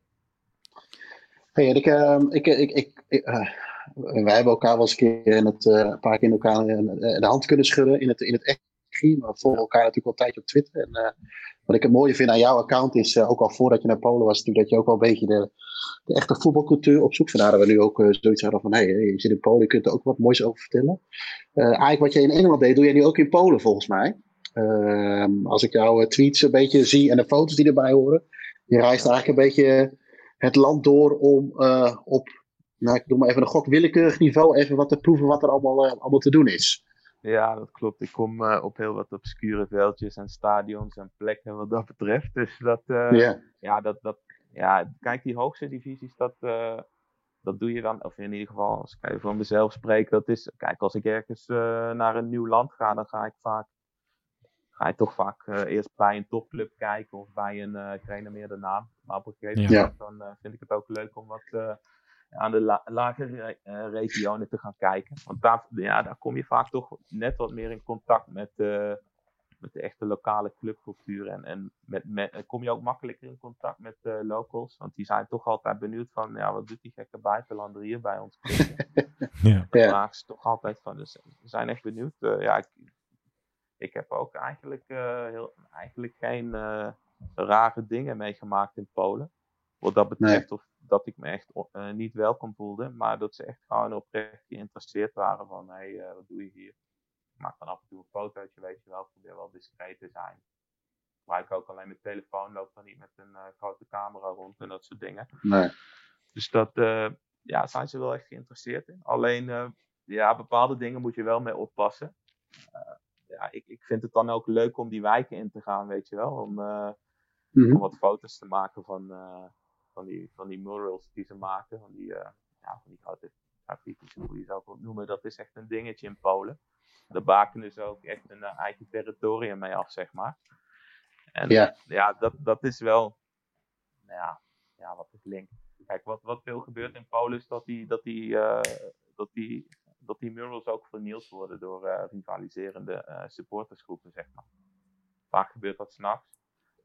Hey, ik, uh, ik, ik, ik, ik uh, wij hebben elkaar wel eens een keer in het, uh, een paar keer in elkaar de hand kunnen schudden in het, in het echt maar we volgen elkaar natuurlijk al op Twitter. En uh, wat ik het mooie vind aan jouw account is, uh, ook al voordat je naar Polen was, natuurlijk dat je ook wel een beetje de, de echte voetbalcultuur op zoek Vandaar dat we nu ook uh, zoiets hadden van, hé, hey, je zit in Polen, je kunt er ook wat moois over vertellen. eigenlijk wat jij in Engeland deed, doe jij nu ook in Polen volgens mij. Ehm, als ik jouw tweets een beetje zie en de foto's die erbij horen. Je reist eigenlijk een beetje het land door om op, nou ik doe maar even een gok, willekeurig niveau even wat te proeven wat er allemaal, allemaal te doen is. Ja, dat klopt. Ik kom uh, op heel wat obscure veldjes en stadions en plekken wat dat betreft. Dus dat, uh, yeah. ja, dat, dat, ja, kijk, die hoogste divisies, dat, uh, dat doe je dan, of in ieder geval, als ik even van mezelf spreek, dat is, kijk, als ik ergens naar een nieuw land ga, dan ga ik vaak, ga ik toch vaak eerst bij een topclub kijken of bij een, uh, ik meer de naam. Maar op een gegeven moment ja. dan vind ik het ook leuk om wat aan de la lagere uh, regionen te gaan kijken. Want daar, ja, daar kom je vaak toch net wat meer in contact met, uh, met de echte lokale clubcultuur. En, en met, met, kom je ook makkelijker in contact met uh, locals. Want die zijn toch altijd benieuwd van, ja, wat doet die gekke buitenlander hier bij ons? ja. Daar vragen ze toch altijd van. Dus ze zijn echt benieuwd. ja, ik, ik heb ook eigenlijk, heel, eigenlijk geen rare dingen meegemaakt in Polen. Wat dat betreft, of dat ik me echt uh, niet welkom voelde, maar dat ze echt gewoon oprecht geïnteresseerd waren van, hé, hey, uh, wat doe je hier? Ik maak dan af en toe een fotootje, weet je wel, probeer wel discreet te zijn. Gebruik ook alleen mijn telefoon, loop dan niet met een uh, grote camera rond en dat soort dingen. Nee. Dus dat, ja, zijn ze wel echt geïnteresseerd in. Alleen, ja, bepaalde dingen moet je wel mee oppassen. ja, ik, ik vind het dan ook leuk om die wijken in te gaan, weet je wel, om... Mm -hmm. om wat foto's te maken van, van die, van die murals die ze maken. Van die, uh, ja, van die grote grafiekjes, hoe je zou het noemen. Dat is echt een dingetje in Polen. Daar baken ze ook echt een uh, eigen territorium mee af, zeg maar. En ja, ja dat, dat is wel, nou ja, ja, wat is link? Kijk, wat, wat veel gebeurt in Polen is dat die, dat die, uh, dat die, dat die murals ook vernield worden door uh, rivaliserende supportersgroepen, zeg maar. Vaak gebeurt dat s'nachts.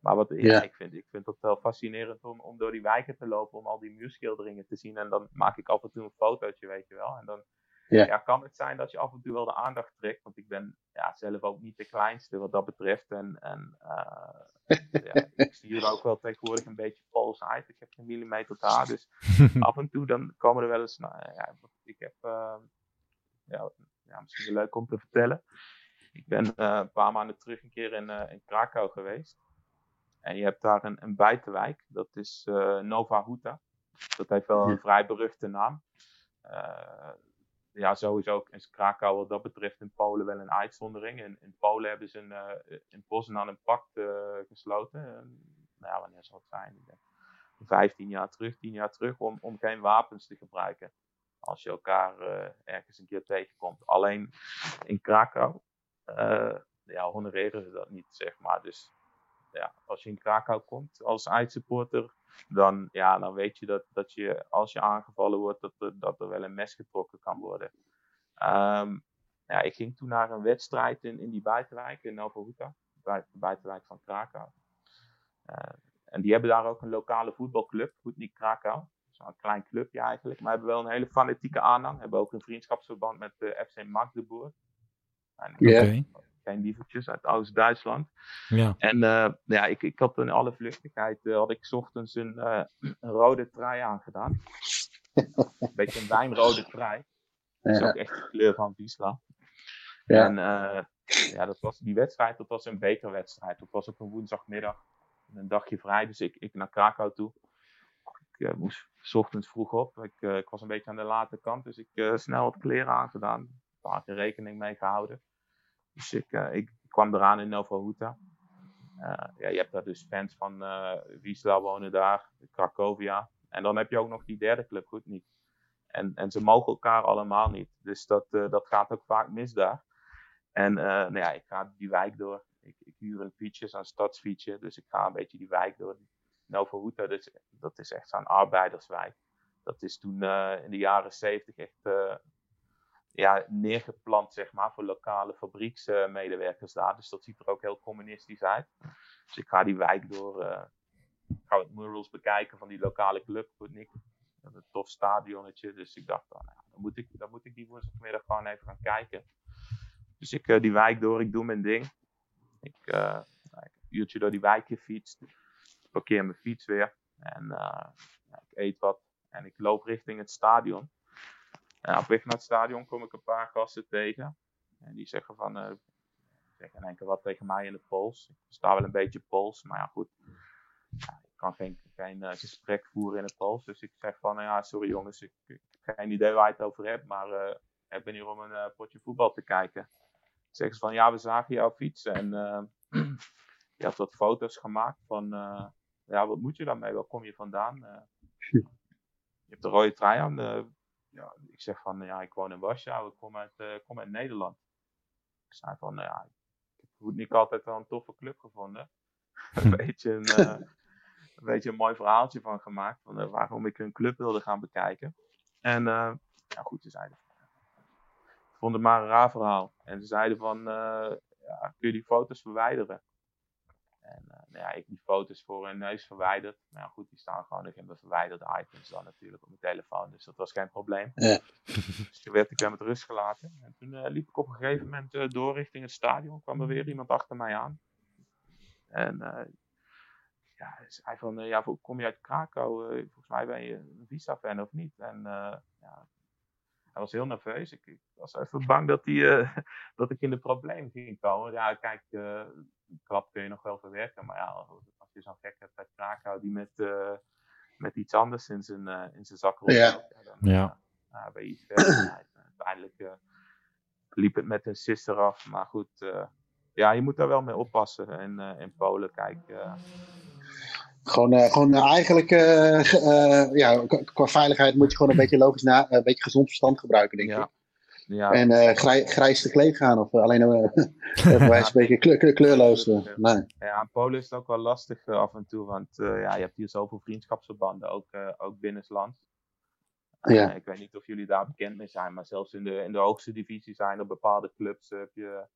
Maar wat ja. ik, vind, ik vind het wel fascinerend om, om door die wijken te lopen, om al die muurschilderingen te zien. En dan maak ik af en toe een fotootje, weet je wel. En dan ja. ja. kan het zijn dat je af en toe wel de aandacht trekt. Want ik ben ja, zelf ook niet de kleinste wat dat betreft. En, en uh, ja, ik zie er ook wel tegenwoordig een beetje pols uit. Ik heb een millimeter haar. Dus af en toe dan komen er wel eens. Nou, ja, ik heb. Uh, ja, ja, misschien leuk om te vertellen. Ik ben uh, een paar maanden terug een keer in, in Krakau geweest. En je hebt daar een, een buitenwijk, dat is uh, Nova Huta. Dat heeft wel een vrij beruchte naam. Uh, ja, sowieso is Krakau wat dat betreft in Polen wel een uitzondering. In, in Polen hebben ze een, uh, in Poznan een pact gesloten. nou ja, wanneer zal het zijn? Ik denk 15 jaar terug, 10 jaar terug, om, om geen wapens te gebruiken. Als je elkaar ergens een keer tegenkomt. Alleen in Krakau ja, honoreren ze dat niet, zeg maar. Dus ja, als je in Krakau komt als uitsupporter, dan, ja, dan weet je dat, dat je, als je aangevallen wordt, dat er, dat er wel een mes getrokken kan worden. Um, ja, ik ging toen naar een wedstrijd in, in die buitenwijk, in Nova Huta, de buitenwijk van Krakau. Uh, en die hebben daar ook een lokale voetbalclub, niet Krakau. Zo'n klein clubje eigenlijk, maar hebben wel een hele fanatieke aanhang. Hebben ook een vriendschapsverband met de FC Magdeburg. Oké geen lievertjes uit Oost-Duitsland. Ja. En uh, ja, ik, ik had in alle vluchtigheid, uh, had ik ochtends een, uh, een rode trui aangedaan. een beetje een wijnrode trui. Dat is ook echt de kleur van Wiesla. Ja. En ja, dat was, die wedstrijd, dat was een bekerwedstrijd. Dat was op een woensdagmiddag. Een dagje vrij, dus ik, ik naar Krakau toe. Ik moest s ochtends vroeg op. Ik, ik was een beetje aan de late kant, dus ik snel wat kleren aangedaan. Daar had rekening mee gehouden. Dus ik, uh, ik kwam eraan in Nova Huta. Uh, ja, je hebt daar dus fans van uh, Wisla wonen daar, Cracovia. En dan heb je ook nog die derde club, goed niet. En, en ze mogen elkaar allemaal niet. Dus dat, dat gaat ook vaak mis daar. En nou ja, ik ga die wijk door. Ik, ik huur een fietsje, zo'n stadsfietsje. Dus ik ga een beetje die wijk door. Nova Huta, dus, dat is echt zo'n arbeiderswijk. Dat is toen in de jaren zeventig echt ja, neergeplant, zeg maar, voor lokale fabrieksmedewerkers daar. Dus dat ziet er ook heel communistisch uit. Dus ik ga die wijk door, uh, ga het murals bekijken van die lokale club, Nick. Een tof stadionnetje, dus ik dacht, oh, nou, dan, moet ik, dan moet ik die woensdagmiddag gewoon even gaan kijken. Dus ik uh, die wijk door, ik doe mijn ding. Ik, uh, ik uurtje door die wijk gefietst. Parkeer mijn fiets weer. En ik eet wat. En ik loop richting het stadion. En op weg naar het stadion kom ik een paar gasten tegen. En die zeggen van, uh, zeggen in één keer wat tegen mij in het Pools. Ik sta wel een beetje Pools, maar ja goed. Ja, ik kan geen, geen uh, gesprek voeren in het Pools. Dus ik zeg van, ja sorry jongens, ik, ik, heb geen idee waar je het over hebt. Maar uh, ik ben hier om een potje voetbal te kijken. zeggen ze van ja, we zagen jou fietsen en je had wat foto's gemaakt van ja, wat moet je daarmee? Waar kom je vandaan? Je hebt de rode trui aan. Ja, ik zeg van ja, ik woon in Warschau, ik kom uit, kom uit Nederland. Ik zei van ja, ik heb niet altijd wel een toffe club gevonden. een, beetje een, een beetje een mooi verhaaltje van gemaakt. Van, waarom ik een club wilde gaan bekijken. En ja, goed, ze zeiden vond het maar een raar verhaal. En ze zeiden van, uh, ja, kun je die foto's verwijderen? En uh, nou ja, ik die foto's voor hun neus verwijderd. Maar ja, goed, die staan gewoon nog in mijn verwijderde items dan natuurlijk op mijn telefoon. Dus dat was geen probleem. Ja. Dus toen werd ik weer met rust gelaten. En toen uh, liep ik op een gegeven moment door richting het stadion. kwam er weer iemand achter mij aan. En ja, zei van, ja, kom je uit Krakau? volgens mij ben je een Visa-fan of niet? En ja, hij was heel nerveus. Ik, ik was even bang dat, hij, dat ik in de probleem ging komen. Ja, kijk, uh, klap kun je nog wel verwerken. Maar ja, als je zo'n gek hebt uit Krakau die met, uh, met iets anders in zijn, in zijn zak ja. ja. dan ja. Uh, ben je iets verder. uiteindelijk liep het met een sister af. Maar goed, ja, je moet daar wel mee oppassen. En in Polen, kijk gewoon, uh, gewoon uh, eigenlijk, uh, ja, qua veiligheid moet je gewoon een beetje logisch na, een beetje gezond verstand gebruiken, denk ja. ik. Ja. En grij, grijs gekleed gaan of alleen uh, een beetje kleur, kleurloos. nee. Ja, in Polen is het ook wel lastig af en toe, want ja, je hebt hier zoveel vriendschapsverbanden, ook, ook binnenlands. Ja. ik weet niet of jullie daar bekend mee zijn, maar zelfs in de, in de hoogste divisie zijn er bepaalde clubs, heb je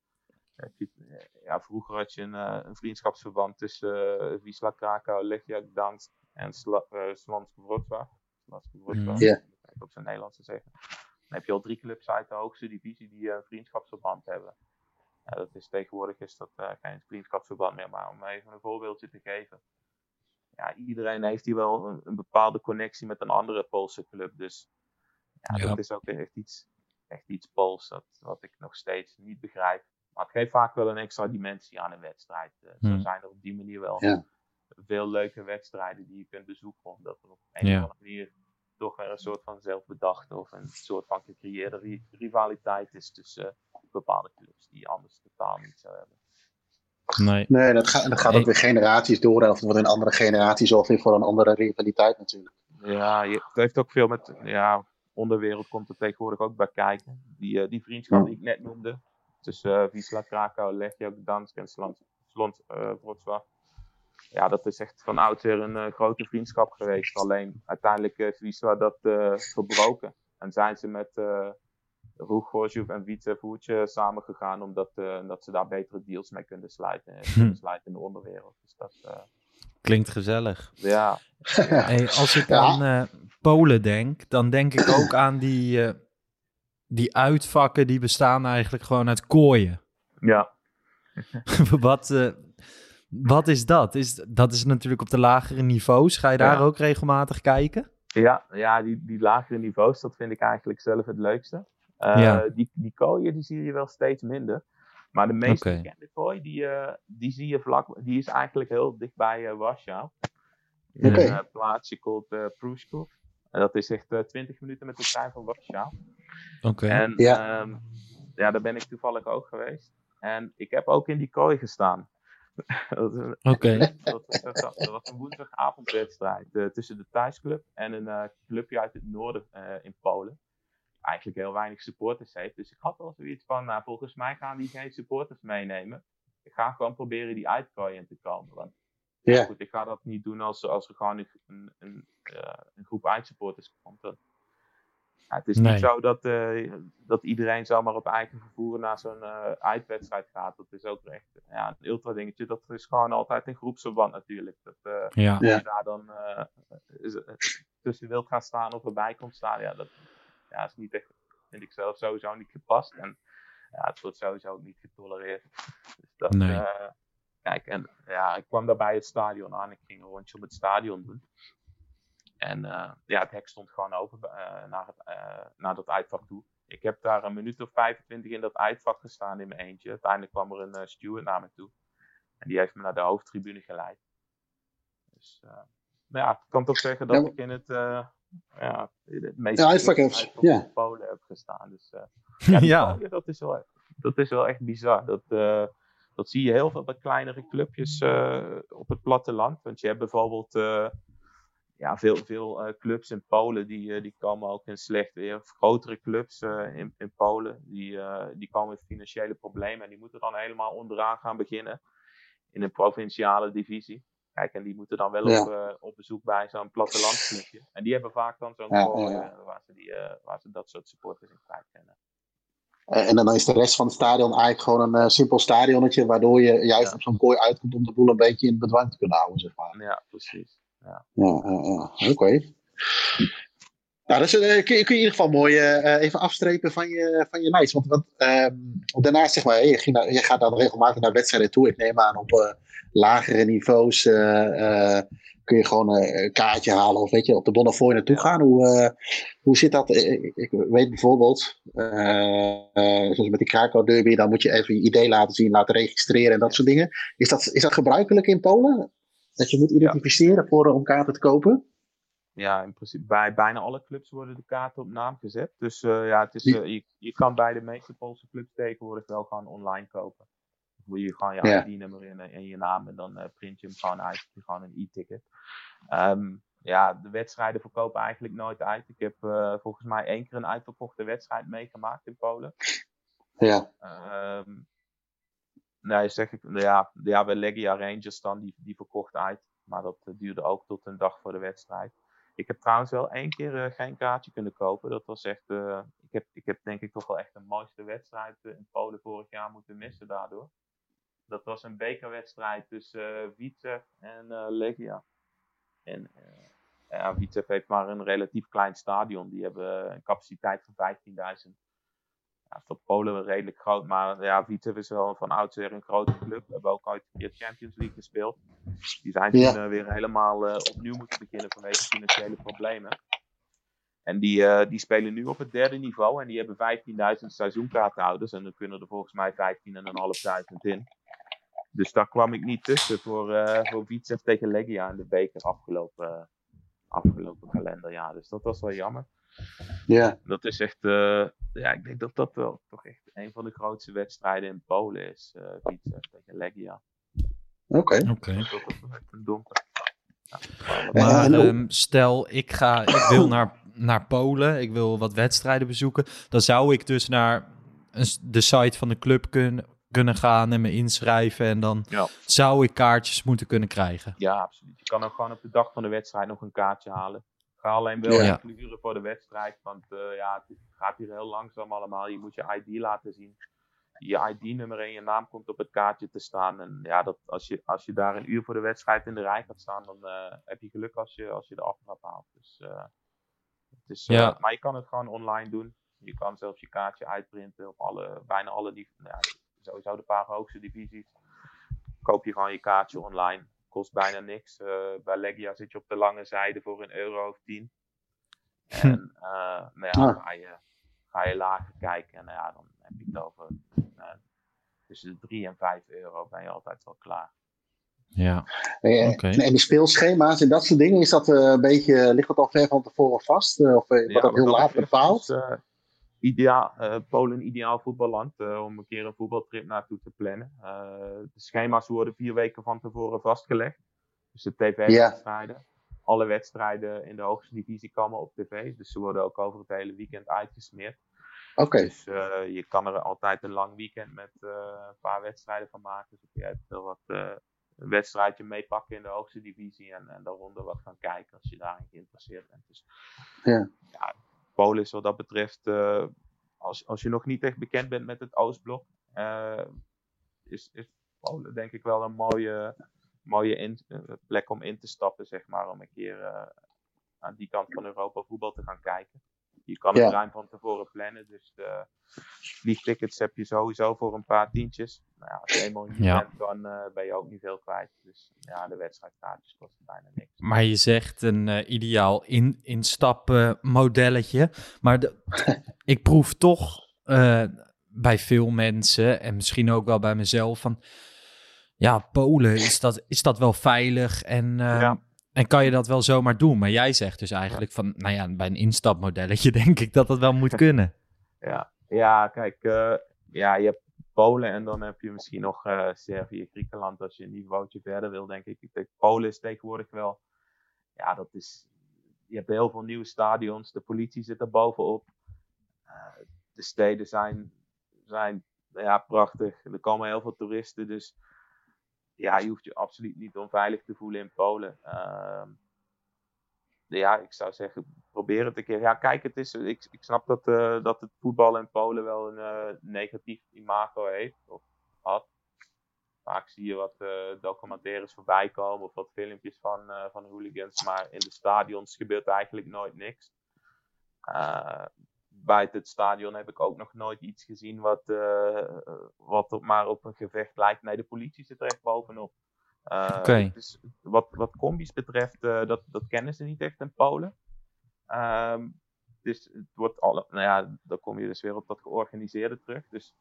ja, vroeger had je een, een vriendschapsverband tussen Wisla Krakau, Legia Gdansk en Sla uh, Slanske Wrocław. Mm. Yeah. op zijn Nederlands te zeggen. Dan heb je al drie clubs uit de hoogste divisie die een vriendschapsverband hebben. Dat is, tegenwoordig is dat geen vriendschapsverband meer, maar om even een voorbeeldje te geven. Ja, iedereen heeft hier wel een, een bepaalde connectie met een andere Poolse club. Dus ja, ja. dat is ook echt iets, echt iets Pools dat, wat ik nog steeds niet begrijp. Maar het geeft vaak wel een extra dimensie aan een wedstrijd. Uh, Zo hmm. zijn er op die manier wel ja. veel leuke wedstrijden die je kunt bezoeken. Omdat er op een of andere manier toch weer een soort van zelfbedachte of een soort van gecreëerde rivaliteit is tussen bepaalde clubs die anders totaal niet zou hebben. Nee, nee dat, gaat, dat gaat ook weer generaties door. Of het wordt in andere generaties of weer voor een andere rivaliteit natuurlijk. Ja, je, het heeft ook veel met. Ja, onderwereld komt er tegenwoordig ook bij kijken. Die, uh, die vriendschap die ik net noemde tussen uh, Wisla Krakau, Legia Gdansk en Slont, Slont uh, Wrocław. Ja, dat is echt van oudsher een uh, grote vriendschap geweest. Alleen uiteindelijk heeft Wisla dat verbroken. En zijn ze met uh, Roeg en Wietse Voertje samengegaan, omdat dat ze daar betere deals mee kunnen sluiten, hm. sluiten in de onderwereld. Dus dat, Klinkt gezellig. Ja. Hey, als ik aan Polen denk, dan denk ik ook aan die die uitvakken die bestaan eigenlijk gewoon uit kooien. Ja. wat, uh, wat is dat? Is, dat is natuurlijk op de lagere niveaus. Ga je daar ook regelmatig kijken? Ja, ja die, die lagere niveaus, dat vind ik eigenlijk zelf het leukste. Uh, ja. die, die kooien die zie je wel steeds minder. Maar de meest okay. bekende kooi, die, uh, die zie je vlak, die is eigenlijk heel dichtbij uh, Warschau. In okay. een plaatsje called uh, Prushkov. En dat is echt 20 minuten met de trein van Warschau. Oké. En ja. Um, ja, daar ben ik toevallig ook geweest. En ik heb ook in die kooi gestaan. Oké. Okay. Dat, dat, was een woensdagavondwedstrijd uh, tussen de thuisclub en een uh, clubje uit het noorden uh, in Polen. Eigenlijk heel weinig supporters heeft. Dus ik had wel zoiets van, nou, volgens mij gaan die geen supporters meenemen. Ik ga gewoon proberen die uitkooi in te komen. Want ja. goed, ik ga dat niet doen als, als er gewoon een, een, een, een groep uitsupporters komt. Ja, het is niet zo dat, uh, dat iedereen zomaar op eigen vervoer naar zo'n uh, eindwedstrijd gaat. Dat is ook echt ja, een ultra dingetje. Dat is gewoon altijd een groepsverband natuurlijk. Dat uh, ja. Als je daar dan tussen wilt gaan staan of erbij komt staan. Ja, dat ja, is niet echt, vind ik zelf sowieso niet gepast. En ja, het wordt sowieso ook niet getolereerd. Dus dat, nee. kijk, en ja, ik kwam daarbij het stadion aan. Ik ging een rondje op het stadion doen. En uh, ja, het hek stond gewoon open uh, naar, het, uh, naar dat uitvak toe. Ik heb daar een minuut of 25 in dat uitvak gestaan in mijn eentje. Uiteindelijk kwam er een steward naar me toe. En die heeft me naar de hoofdtribune geleid. Dus maar ja, ik kan toch zeggen dat ik in het, ja, het meest ja, uitvak heb, ja. Polen heb gestaan. Dus ja, ja. dat is wel dat is wel echt bizar. Dat, uh, dat zie je heel veel bij kleinere clubjes uh, op het platteland. Want je hebt bijvoorbeeld uh, ja, veel, veel clubs in Polen die, die komen ook in slecht weer. Grotere clubs in, in Polen die, die komen in financiële problemen. En die moeten dan helemaal onderaan gaan beginnen in een provinciale divisie. Kijk, en die moeten dan wel op, uh, op bezoek bij zo'n plattelandsclubje. En die hebben vaak dan zo'n ja, ja. waar, ze die, uh, waar ze dat soort supporters in kwijt kennen. En dan is de rest van het stadion eigenlijk gewoon een simpel stadionnetje, waardoor je juist op zo'n kooi uitkomt om de boel een beetje in bedwang te kunnen houden, zeg maar. Ja, precies. Ja, ja, ja. oké. Nou, dus, uh, kun, je, in ieder geval mooi uh, even afstrepen van je, van je lijst. Want, want uh, daarnaast, zeg maar, je, ging je gaat dan regelmatig naar wedstrijden toe. Ik neem aan op lagere niveaus kun je gewoon een kaartje halen of weet je, op de Bonnefoy naartoe gaan. Hoe, hoe zit dat? Ik, weet bijvoorbeeld, zoals met die Krakau Derby, dan moet je even je idee laten zien, laten registreren en dat soort dingen. Is dat, is dat gebruikelijk in Polen? Dat je moet identificeren voor, om kaarten te kopen? ja, in principe bij bijna alle clubs worden de kaarten op naam gezet. Dus uh, ja, het is, uh, je, je kan bij de meeste Poolse clubs tegenwoordig wel gewoon online kopen. Dan moet je gewoon je ja. ID-nummer in en je naam en dan uh, print je hem gewoon uit. Je gewoon een e-ticket. Um, ja, de wedstrijden verkopen eigenlijk nooit uit. Ik heb volgens mij één keer een uitverkochte wedstrijd meegemaakt in Polen. Ja. Um, nee, zeg ik, ja, ja, bij Legia Rangers dan, die, die verkocht uit. Maar dat duurde ook tot een dag voor de wedstrijd. Ik heb trouwens wel één keer uh, geen kaartje kunnen kopen. Dat was echt. Uh, ik, heb, ik heb denk ik toch wel echt de mooiste wedstrijd uh, in Polen vorig jaar moeten missen daardoor. Dat was een bekerwedstrijd tussen Vitesse en Legia. En ja, Vitesse heeft maar een relatief klein stadion. Die hebben een capaciteit van 15.000 ja, voor Polen redelijk groot, maar ja, Vitesse is wel van oudsher een grote club. We hebben ook ooit een keer Champions League gespeeld. Die zijn toen ja. uh, weer helemaal uh, opnieuw moeten beginnen vanwege financiële problemen. En die, uh, die spelen nu op het derde niveau en die hebben 15.000 seizoenkaarthouders. En dan kunnen er volgens mij 15.500 in. Dus daar kwam ik niet tussen voor, voor Vitesse tegen Legia in de beker afgelopen, afgelopen kalenderjaar. Dus dat was wel jammer. Ja. Dat is echt, uh, ja, ik denk dat dat wel toch echt een van de grootste wedstrijden in Polen is. Uh, Vitesse tegen Legia. Oké. Oké. Okay. donker. Ja, maar um, stel, ik, ga, ik wil naar, naar Polen, ik wil wat wedstrijden bezoeken. Dan zou ik dus naar een, de site van de club kunnen, kunnen gaan en me inschrijven. En dan ja. zou ik kaartjes moeten kunnen krijgen. Ja, absoluut. Je kan ook gewoon op de dag van de wedstrijd nog een kaartje halen. Ga alleen wel Ja. enkele uren voor de wedstrijd, want eh, ja, het gaat hier heel langzaam allemaal. Je moet je ID laten zien. Je ID-nummer en je naam komt op het kaartje te staan. En ja, dat, als, je, als je daar een uur voor de wedstrijd in de rij gaat staan, dan eh, heb je geluk als je, als je de aftrap haalt. Dus, eh, het is, Ja. Maar je kan het gewoon online doen. Je kan zelfs je kaartje uitprinten op alle, bijna alle, nou ja, sowieso de paar hoogste divisies. Koop je gewoon je kaartje online kost bijna niks. Uh, bij Legia zit je op de lange zijde voor een euro of tien. En uh, nou ja, Ah. ga, je, ga je lager kijken en nou ja, dan heb je het over uh, tussen de 3 en 5 euro ben je altijd wel klaar. Ja, En, Oké. en die speelschema's en dat soort dingen, is dat eh, een beetje, ligt dat al ver van tevoren vast? Eh, of eh, wordt Ja, dat heel laat bepaald? is, eh, ideaal, eh, Polen ideaal voetballand eh, om een keer een voetbaltrip naartoe te plannen. Eh, de schema's worden vier weken van tevoren vastgelegd. Dus de tv-wedstrijden. Alle wedstrijden in de hoogste divisie komen op tv. Dus ze worden ook over het hele weekend uitgesmeerd. Oké, Dus je kan er altijd een lang weekend met een paar wedstrijden van maken. Dus je hebt wel wat een wedstrijdje meepakken in de hoogste divisie en, en daaronder wat gaan kijken als je daarin geïnteresseerd bent. Dus, ja, Polen is wat dat betreft, eh, als, als je nog niet echt bekend bent met het Oostblok, eh, is, is Polen denk ik wel een mooie, mooie eh, plek om in te stappen, zeg maar, om een keer aan die kant van Europa voetbal te gaan kijken. Je kan het Ja. ruim van tevoren plannen, dus de vliegtickets heb je sowieso voor een paar tientjes. Nou ja, als je eenmaal hier Ja. bent, dan eh, ben je ook niet veel kwijt. Dus ja, de wedstrijdkaartjes kosten bijna niks. maar je zegt een eh, ideaal in, instappen modelletje. Maar de, ik proef toch eh, bij veel mensen en misschien ook wel bij mezelf van... Ja, Polen, is dat, is dat wel veilig en, eh, Ja. En kan je dat wel zomaar doen? Maar jij zegt dus eigenlijk van, nou ja, bij een instapmodelletje denk ik dat dat wel moet kunnen. Ja, ja kijk, eh, ja, je hebt Polen en dan heb je misschien nog uh, Servië, Griekenland als je een niveautje verder wil, denk ik. Ik denk Polen is tegenwoordig wel, ja, dat is, je hebt heel veel nieuwe stadions, de politie zit er bovenop. Uh, de steden zijn, zijn ja, prachtig, er komen heel veel toeristen, dus ja, je hoeft je absoluut niet onveilig te voelen in Polen. Uh, ja, ik zou zeggen, probeer het een keer. Ja, kijk, het is, ik, ik snap dat, uh, dat het voetbal in Polen wel een uh, negatief imago heeft, of had. Vaak zie je wat uh, documentaires voorbij komen of wat filmpjes van, van hooligans, maar in de stadions gebeurt eigenlijk nooit niks. Bij het stadion heb ik ook nog nooit iets gezien wat, wat op, maar op een gevecht lijkt. Nee, de politie zit er echt bovenop. Uh, Dus wat, wat combis betreft, uh, dat, dat kennen ze niet echt in Polen. Um, dus het wordt alle, nou ja, dan kom je dus weer op dat georganiseerde terug. Dus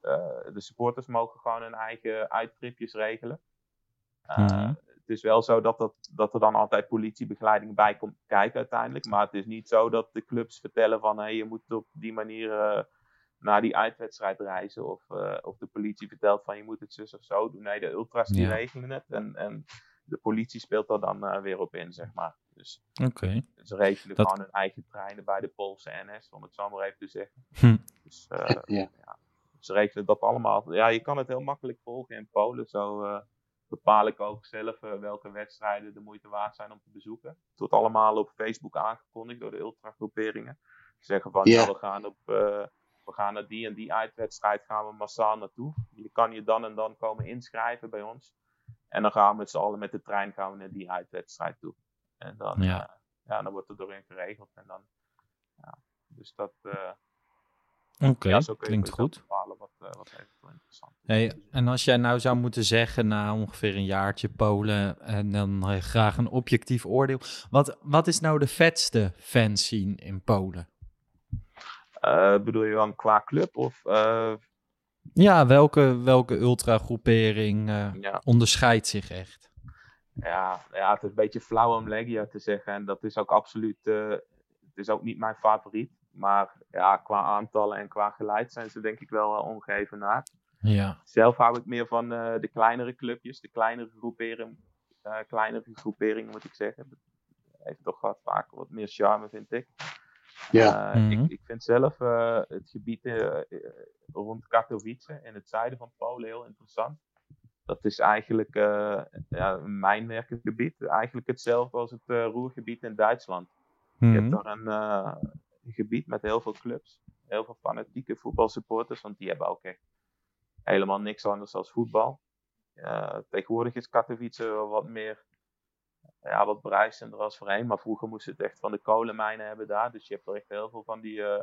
de supporters mogen gewoon hun eigen uittripjes regelen. Mm -hmm. Het is wel zo dat, dat, dat er dan altijd politiebegeleiding bij komt kijken uiteindelijk. Maar het is niet zo dat de clubs vertellen van hé, hey, je moet op die manier naar die uitwedstrijd reizen. Of, uh, of de politie vertelt van je moet het zus of zo doen. Nee, de ultras die ja. regelen het. En, en de politie speelt er dan uh, weer op in, zeg maar. Dus okay. ze regelen dat... gewoon hun eigen treinen bij de Poolse NS, om het zo maar even te zeggen. Hm. Dus uh, ja. ja. ze regelen dat allemaal. Ja, je kan het heel makkelijk volgen in Polen. Zo bepaal ik ook zelf welke wedstrijden de moeite waard zijn om te bezoeken. Het wordt allemaal op Facebook aangekondigd door de ultragroeperingen. Ze zeggen van, ja, we gaan op we gaan naar die en die uitwedstrijd gaan we massaal naartoe. Je kan je dan en dan komen inschrijven bij ons. En dan gaan we met z'n allen met de trein gaan we naar die uitwedstrijd toe. En dan, ja. Uh, ja, dan wordt het door hen geregeld. En dan, ja, dus dat... Uh, Oké, okay, ja, klinkt goed. Bepalen wat, uh, wat interessant. Hey, en als jij nou zou moeten zeggen na ongeveer een jaartje Polen en dan graag een objectief oordeel. Wat, wat is nou de vetste fanscene in Polen? Uh, bedoel je dan qua club of... Uh... Ja, welke, welke ultra-groepering uh, ja. onderscheidt zich echt? Ja, ja, het is een beetje flauw om Legia te zeggen. En dat is ook absoluut... het is ook niet mijn favoriet. Maar ja, qua aantallen en qua geluid zijn ze denk ik wel uh, ongeëvenaard. Ja. Zelf hou ik meer van de kleinere clubjes, de kleinere groeperingen. kleinere groeperingen moet ik zeggen. Dat heeft toch wat vaak wat meer charme, vind ik. Ja. Uh, mm -hmm. ik, ik, vind zelf uh, het gebied uh, rond Katowice in het zuiden van Polen heel interessant. Dat is eigenlijk ja, een mijnwerkengebied. Eigenlijk hetzelfde als het roergebied in Duitsland. Mm -hmm. Je hebt daar een, een, gebied met heel veel clubs. Heel veel fanatieke voetbalsupporters. Want die hebben ook echt helemaal niks anders dan voetbal. tegenwoordig is Katowice wat meer ja, wat bruisender als voorheen. Maar vroeger moesten het echt van de kolenmijnen hebben daar. Dus je hebt er echt heel veel van die uh,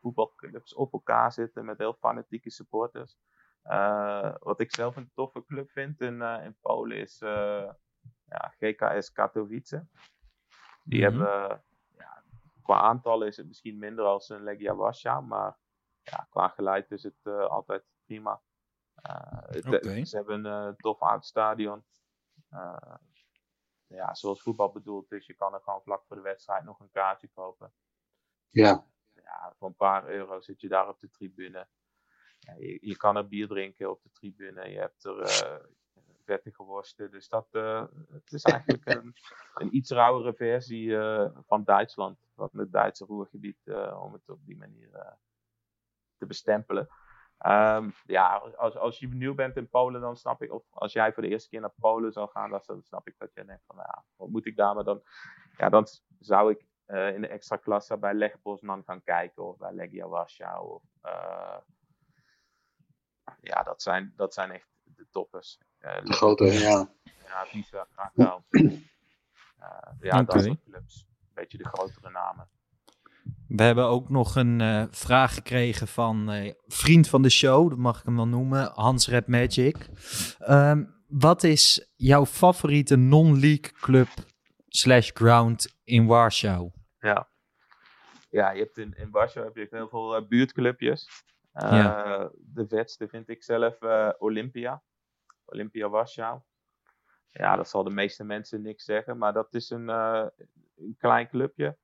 voetbalclubs op elkaar zitten met heel fanatieke supporters. Uh, wat ik zelf een toffe club vind in, in Polen is ja, GKS Katowice. Die mm -hmm. hebben, ja, qua aantallen is het misschien minder als een Legia Warschau, maar ja, qua geluid is het altijd prima. Okay. Ze hebben een tof oud stadion ja, zoals voetbal bedoeld is, je kan er gewoon vlak voor de wedstrijd nog een kaartje kopen. Ja. Ja, voor een paar euro zit je daar op de tribune. Ja, je, je, kan er bier drinken op de tribune. Je hebt er uh, vettige worsten. Dus dat uh, het is eigenlijk een, een iets rauwere versie uh, van Duitsland. Van het Duitse roergebied, om het op die manier te bestempelen. Um, ja, als, als je nieuw bent in Polen, dan snap ik, of als jij voor de eerste keer naar Polen zou gaan, dan snap ik dat je denkt van, nou ja, wat moet ik daar? Maar dan, ja, dan zou ik uh, in de extra klasse bij Leg Poznan gaan kijken, of bij Legia Warschau. Of, uh, ja, dat zijn, dat zijn echt de toppers. Uh, de grote, ja. Ja, Visa, Krakau. ja, okay. dat soort clubs. Een beetje de grotere namen. We hebben ook nog een uh, vraag gekregen van uh, vriend van de show, dat mag ik hem wel noemen, Hans Red Magic. Um, wat is jouw favoriete non-league club slash ground in Warschau? Ja, ja je hebt in, in Warschau heb je heel veel uh, buurtclubjes. Ja. De vetste vind ik zelf Olympia. Olympia Warschau. Ja, dat zal de meeste mensen niks zeggen, maar dat is een, een klein clubje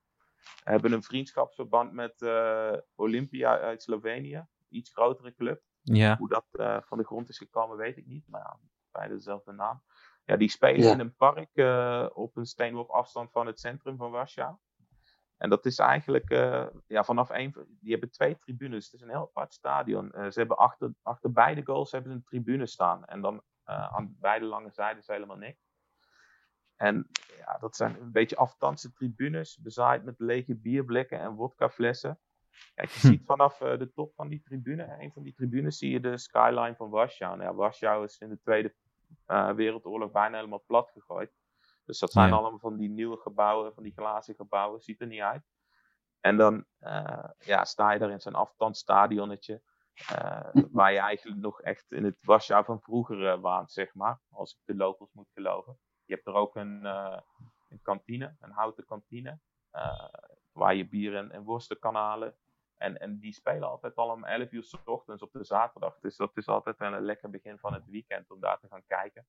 hebben een vriendschapsverband met uh, Olympia uit Slovenië. Iets grotere club. Ja. Hoe dat eh, van de grond is gekomen, weet ik niet. Maar ja, beide dezelfde naam. Ja, die spelen Ja. in een park eh, op een steenworp afstand van het centrum van Warschau. En dat is eigenlijk eh, ja, vanaf één. van- Die hebben twee tribunes. Het is een heel apart stadion. Eh, ze hebben achter, achter beide goals hebben ze een tribune staan. En dan eh, aan beide lange zijden is helemaal niks. En ja, dat zijn een beetje afstandse tribunes, bezaaid met lege bierblikken en wodkaflessen. Kijk, je Hm. ziet vanaf eh, de top van die tribune, een van die tribunes, zie je de skyline van Warschau. Nou ja, Warschau is in de Tweede eh, Wereldoorlog bijna helemaal plat gegooid. Dus dat zijn Ja. allemaal van die nieuwe gebouwen, van die glazen gebouwen, ziet er niet uit. En dan eh, ja, sta je daar in zo'n afstandsstadionnetje, waar je eigenlijk nog echt in het Warschau van vroeger waant, zeg maar, als ik de locals moet geloven. Je hebt er ook een, eh, een kantine, een houten kantine, eh, waar je bier en, en worsten kan halen. En, en die spelen altijd al om 11 uur 's ochtends op de zaterdag. Dus dat is altijd wel een lekker begin van het weekend om daar te gaan kijken.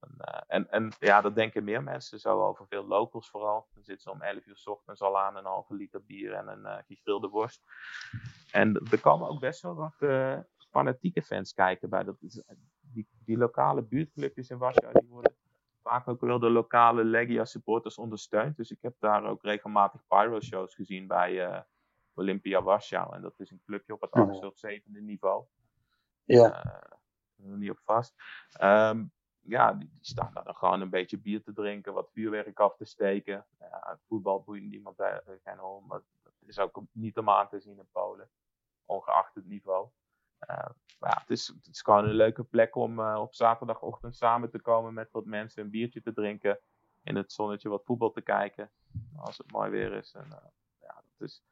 En, eh, en, en ja, dat denken meer mensen zo over, veel locals vooral. Dan zitten ze om 11 uur 's ochtends al aan een halve liter bier en een gegrilde worst. En er komen ook best wel wat eh, fanatieke fans kijken bij. Dat die, die lokale buurtclubjes in Warschau, die worden vaak ook wel door lokale Legia supporters ondersteund. Dus ik heb daar ook regelmatig pyro shows gezien bij eh, Olympia Warschau. En dat is een clubje op het Mhm. achtste of zevende niveau. Ja. Er niet op vast. Ehm, ja, die, die staan daar dan gewoon een beetje bier te drinken, wat vuurwerk af te steken. Ja, voetbal boeit niemand eh, geen hol, maar dat is ook niet om aan te zien in Polen, ongeacht het niveau. Eh, maar ja, het, is, het is gewoon een leuke plek om eh, op zaterdagochtend samen te komen met wat mensen, een biertje te drinken, in het zonnetje wat voetbal te kijken, als het mooi weer is. En, eh, ja, dat is,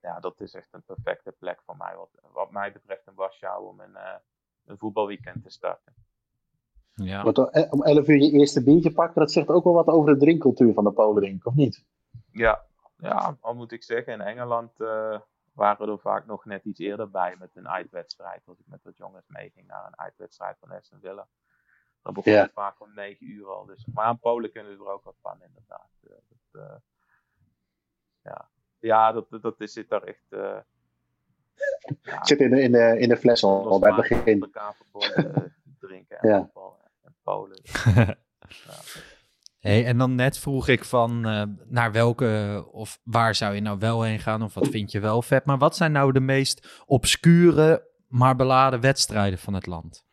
ja, dat is echt een perfecte plek voor mij, wat, wat mij betreft in Warschau, om een, eh, een voetbalweekend te starten. Ja. Want om 11 uur je eerste biertje pakken, dat zegt ook wel wat over de drinkcultuur van de Polen, denk ik, of niet? Ja, ja, al moet ik zeggen, in Engeland eh, waren we er vaak nog net iets eerder bij met een uitwedstrijd. Als ik met wat jongens meeging naar een uitwedstrijd van Aston Villa. Dan begon Ja. het vaak om 9 uur al. Dus, maar aan Polen kunnen we er ook wat van, inderdaad. Eh, dat, eh, ja, ja dat, dat is, zit daar echt. eh ja, Het zit in de, in de, in de fles al, al bij het begin. met elkaar verbonden eh, drinken en Ja. voetbal en Polen. Ja. Hey, en dan net vroeg ik van eh, naar welke of waar zou je nou wel heen gaan of wat vind je wel vet. Maar wat zijn nou de meest obscure maar beladen wedstrijden van het land?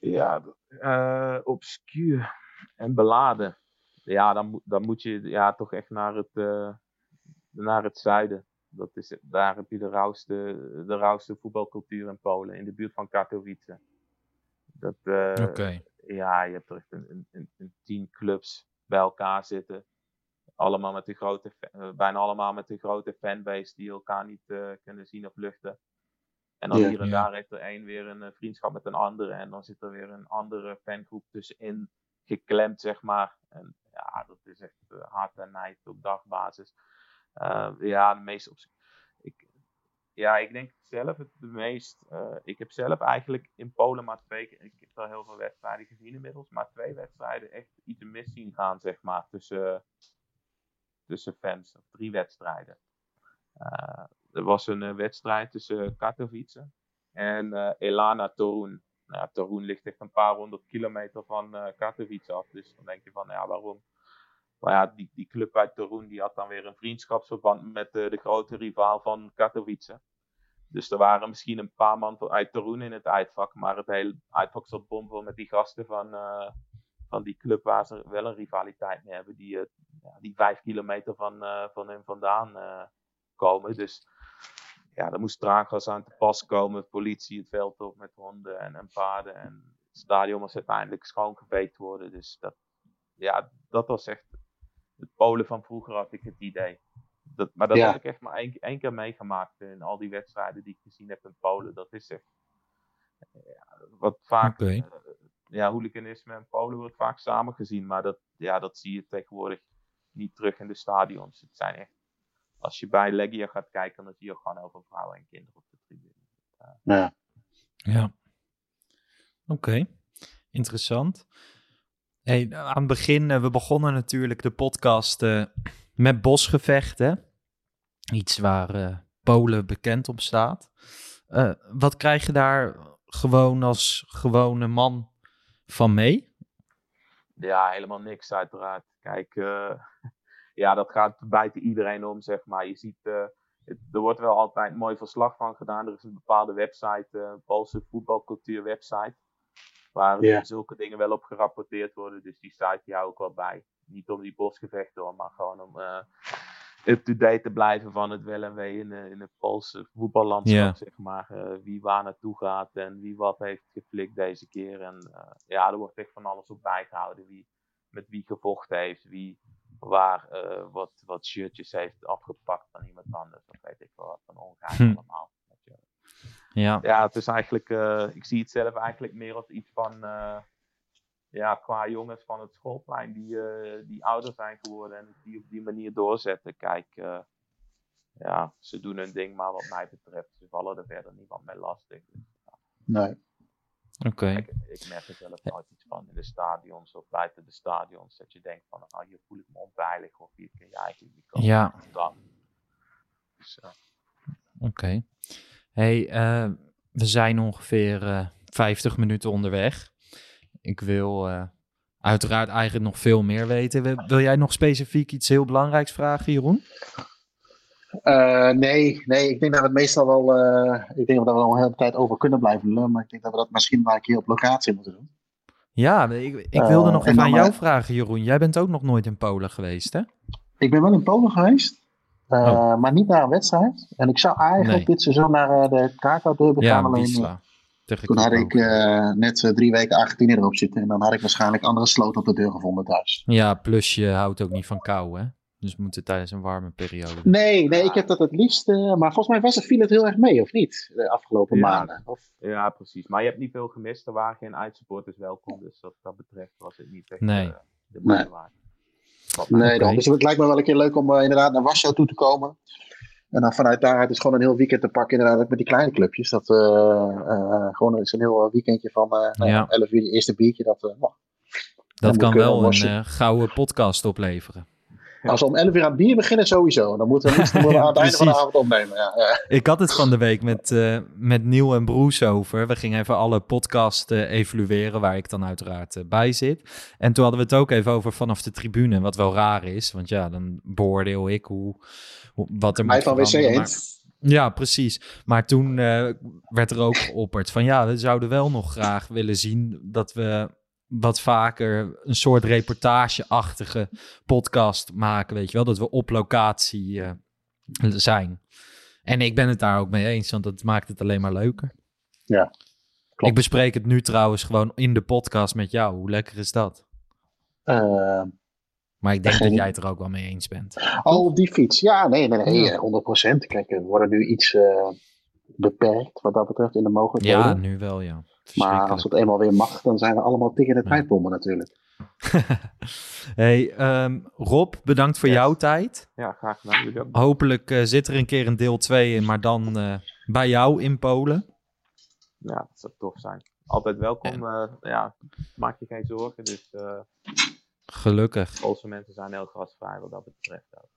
Ja, eh obscuur en beladen. Ja, dan, dan moet je ja, toch echt naar het, eh, naar het zuiden. Dat is, daar heb je de rauwste, de rauwste voetbalcultuur in Polen, in de buurt van Katowice. Dat, eh. Ja, je hebt er echt een, een, tien clubs bij elkaar zitten. Allemaal met een grote, eh, bijna allemaal met een grote fanbase die elkaar niet eh, kunnen zien of luchten. En dan Ja. hier en Ja. daar heeft er één weer een vriendschap met een andere. En dan zit er weer een andere fangroep tussenin geklemd, zeg maar. En ja, dat is echt hard en nijd op dagbasis. Eh, ja, de meeste op ik, ja, ik denk zelf het meest. eh, ik heb zelf eigenlijk in Polen maar twee keer. Ik heb al heel veel wedstrijden gezien inmiddels. Maar twee wedstrijden echt iets mis zien gaan, zeg maar. Tussen, tussen fans. Of drie wedstrijden. Eh, er was een eh, wedstrijd tussen Katowice en Elana Torun. Nou, ligt echt een paar honderd kilometer van Katowice af. Dus dan denk je van, ja, waarom? Maar ja, die, die club uit Torun die had dan weer een vriendschapsverband met eh, de grote rivaal van Katowice. Dus er waren misschien een paar man uit Torun in het uitvak, maar het hele uitvak zat bomvol met die gasten van, eh, van die club waar ze wel een rivaliteit mee hebben, die, eh, die vijf kilometer van, van hun vandaan komen. Dus ja, er moest traangas aan te pas komen, politie het veld op met honden en, en paarden. En het stadion moest uiteindelijk schoongeveegd worden. Dus dat, ja, dat was echt het Polen van vroeger had ik het idee. Dat, maar dat Ja. heb ik echt maar één, één keer meegemaakt in al die wedstrijden die ik gezien heb in Polen. Dat is echt ja, wat vaak, eh, ja, hooliganisme en Polen wordt vaak samen gezien, maar dat, ja, dat zie je tegenwoordig niet terug in de stadions. Het zijn echt, als je bij Legia gaat kijken, dan zie je ook gewoon heel veel vrouwen en kinderen op de tribune. Ja. Ja. Oké, interessant. Hey, aan het begin, eh, we begonnen natuurlijk de podcast eh, met bosgevechten. Iets waar eh, Polen bekend op staat. Wat krijg je daar gewoon als gewone man van mee? Ja, helemaal niks uiteraard. Kijk, ja, dat gaat buiten iedereen om, zeg maar. Je ziet, er wordt wel altijd mooi verslag van gedaan. Er is een bepaalde website, Poolse voetbalcultuur website, waar Ja. zulke dingen wel op gerapporteerd worden. Dus die site die hou ik wel bij. Niet om die bosgevechten hoor, maar gewoon om eh, up-to-date te blijven van het wel en wee in, eh, in het Poolse voetballandschap, Ja. zeg maar. Eh, wie waar naartoe gaat en wie wat heeft geflikt deze keer. En ja, er wordt echt van alles op bijgehouden. Wie met wie gevochten heeft, wie waar wat, wat shirtjes heeft afgepakt van iemand anders. Of weet ik wel wat van ongeheim Hm. allemaal. Ja, Ja, het is eigenlijk, eh, ik zie het zelf eigenlijk meer als iets van, eh, ja, qua jongens van het schoolplein die, eh, die ouder zijn geworden en die op die manier doorzetten. Kijk, eh, ja, ze doen hun ding, maar wat mij betreft, ze vallen er verder niemand mee lastig. Dus, Nee. oké. Ik merk er zelf nooit iets van in de stadions of buiten de stadions. Dat je denkt van, nou, hier voel ik me onveilig of hier kun je eigenlijk niet komen. Ja. Dus, oké. Hey, eh, we zijn ongeveer eh 50 minuten onderweg. Ik wil eh, uiteraard eigenlijk nog veel meer weten. Wil- Wil jij nog specifiek iets heel belangrijks vragen, Jeroen? Nee, nee, ik denk dat we het meestal wel. ik denk dat we er al een hele tijd over kunnen blijven lullen. Maar ik denk dat we dat misschien maar een keer op locatie moeten doen. Ja, ik, ik wilde nog en even aan jou vragen, Jeroen. Jij bent ook nog nooit in Polen geweest, hè? Ik ben wel in Polen geweest. Eh, Maar niet naar een wedstrijd. En ik zou eigenlijk Oh. Nee. dit seizoen naar eh, de Krakau Derby gaan. Ja, Alleen, Wisla. Tegen toen had ik eh, net drie weken Argentinië erop zitten. En dan had ik waarschijnlijk andere sloot op de deur gevonden thuis. Ja, plus je houdt ook niet van kou, hè? Dus we moeten tijdens een warme periode. Nee, nee, ik heb dat het liefst. maar volgens mij was het, viel het heel erg mee, of niet? De afgelopen Ja. maanden. Of, ja, precies. Maar je hebt niet veel gemist. Er waren geen uitsupporters welkom. Dus wat dat betreft was het niet echt Nee. eh, de moeite Nee. waard. Nee. Dus het lijkt me wel een keer leuk om eh, inderdaad naar Warschau toe te komen. En dan vanuit daaruit is gewoon een heel weekend te pakken, inderdaad, ook met die kleine clubjes. Dat eh, eh, gewoon is een heel weekendje van nou ja, Ja. 11 uur, die eerste biertje. Dat, nou, Dat kan wel een gouden podcast opleveren. Als we om 11 uur aan het bier beginnen, sowieso. Dan moeten we niet aan het einde van de avond opnemen. Ja. Ik had het van de week met, eh met Niel en Broes over. We gingen even alle podcasts eh, evalueren, waar ik dan uiteraard eh, bij zit. En toen hadden we het ook even over vanaf de tribune, wat wel raar is. Want ja, dan beoordeel ik hoe, hoe, wat er Mij van WC eens. Ja, precies. Maar toen werd er ook geopperd van ja, we zouden wel nog graag willen zien dat we wat vaker een soort reportageachtige podcast maken, weet je wel, dat we op locatie eh, zijn. En ik ben het daar ook mee eens, want dat maakt het alleen maar leuker. Ja, klopt. Ik bespreek het nu trouwens gewoon in de podcast met jou. Hoe lekker is dat? Eh, Maar ik denk Geen- dat jij het er ook wel mee eens bent. al op die fiets. Ja, nee, nee, nee. Ja. eh, 100%. Kijk, we worden nu iets beperkt wat dat betreft in de mogelijkheden. Ja, nu wel, ja. Maar als het eenmaal weer mag, dan zijn we allemaal tegen de Ja. tijdbommen natuurlijk. hey, ehm, Rob, bedankt voor Yes. jouw tijd. Ja, graag gedaan. Jullie ook. Hopelijk eh, zit er een keer een deel 2 in, maar dan eh, bij jou in Polen. Ja, dat zou tof zijn. Altijd welkom. eh, ja, maak je geen zorgen. Dus eh Gelukkig. Poolse mensen zijn heel gastvrij wat dat betreft. ook.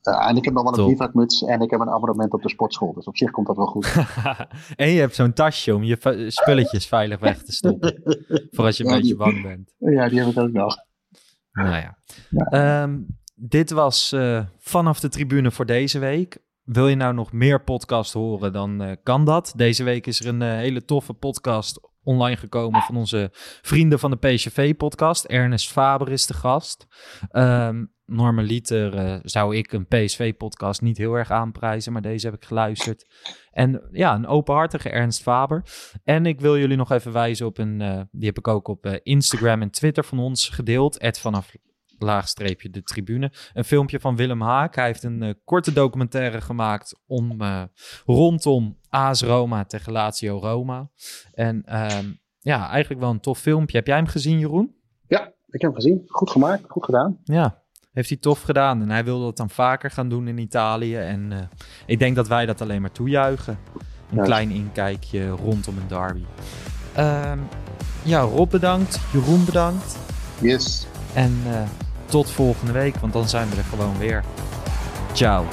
Ja, en ik heb nog wel een bivakmuts en ik heb een abonnement op de sportschool. Dus op zich komt dat wel goed. en je hebt zo'n tasje om je spulletjes veilig weg te stoppen. voor als je een Ja, beetje bang bent. Ja, die heb ik ook nog. Nou ja. Ja. Ehm, dit was eh, vanaf de tribune voor deze week. Wil je nou nog meer podcast horen, dan eh, kan dat. Deze week is er een eh, hele toffe podcast online gekomen van onze vrienden van de PSV-podcast. Ernest Faber is de gast. Ehm normaliter eh, zou ik een PSV-podcast niet heel erg aanprijzen, maar deze heb ik geluisterd. En ja, een openhartige Ernst Faber. En ik wil jullie nog even wijzen op een, die heb ik ook op Instagram en Twitter van ons gedeeld. Ed vanaf laagstreepje de tribune. Een filmpje van Willem Haak. Hij heeft een eh, korte documentaire gemaakt om, eh, rondom AS Roma tegen Lazio Roma. En ehm, ja, eigenlijk wel een tof filmpje. Heb jij hem gezien, Jeroen? Ja, ik heb hem gezien. Goed gemaakt, goed gedaan. Ja, heeft hij tof gedaan. En hij wilde dat dan vaker gaan doen in Italië. En eh, ik denk dat wij dat alleen maar toejuichen. Een klein inkijkje rondom een derby. Ehm, ja, Rob bedankt. Jeroen bedankt. Yes. En tot volgende week, want dan zijn we er gewoon weer. Ciao.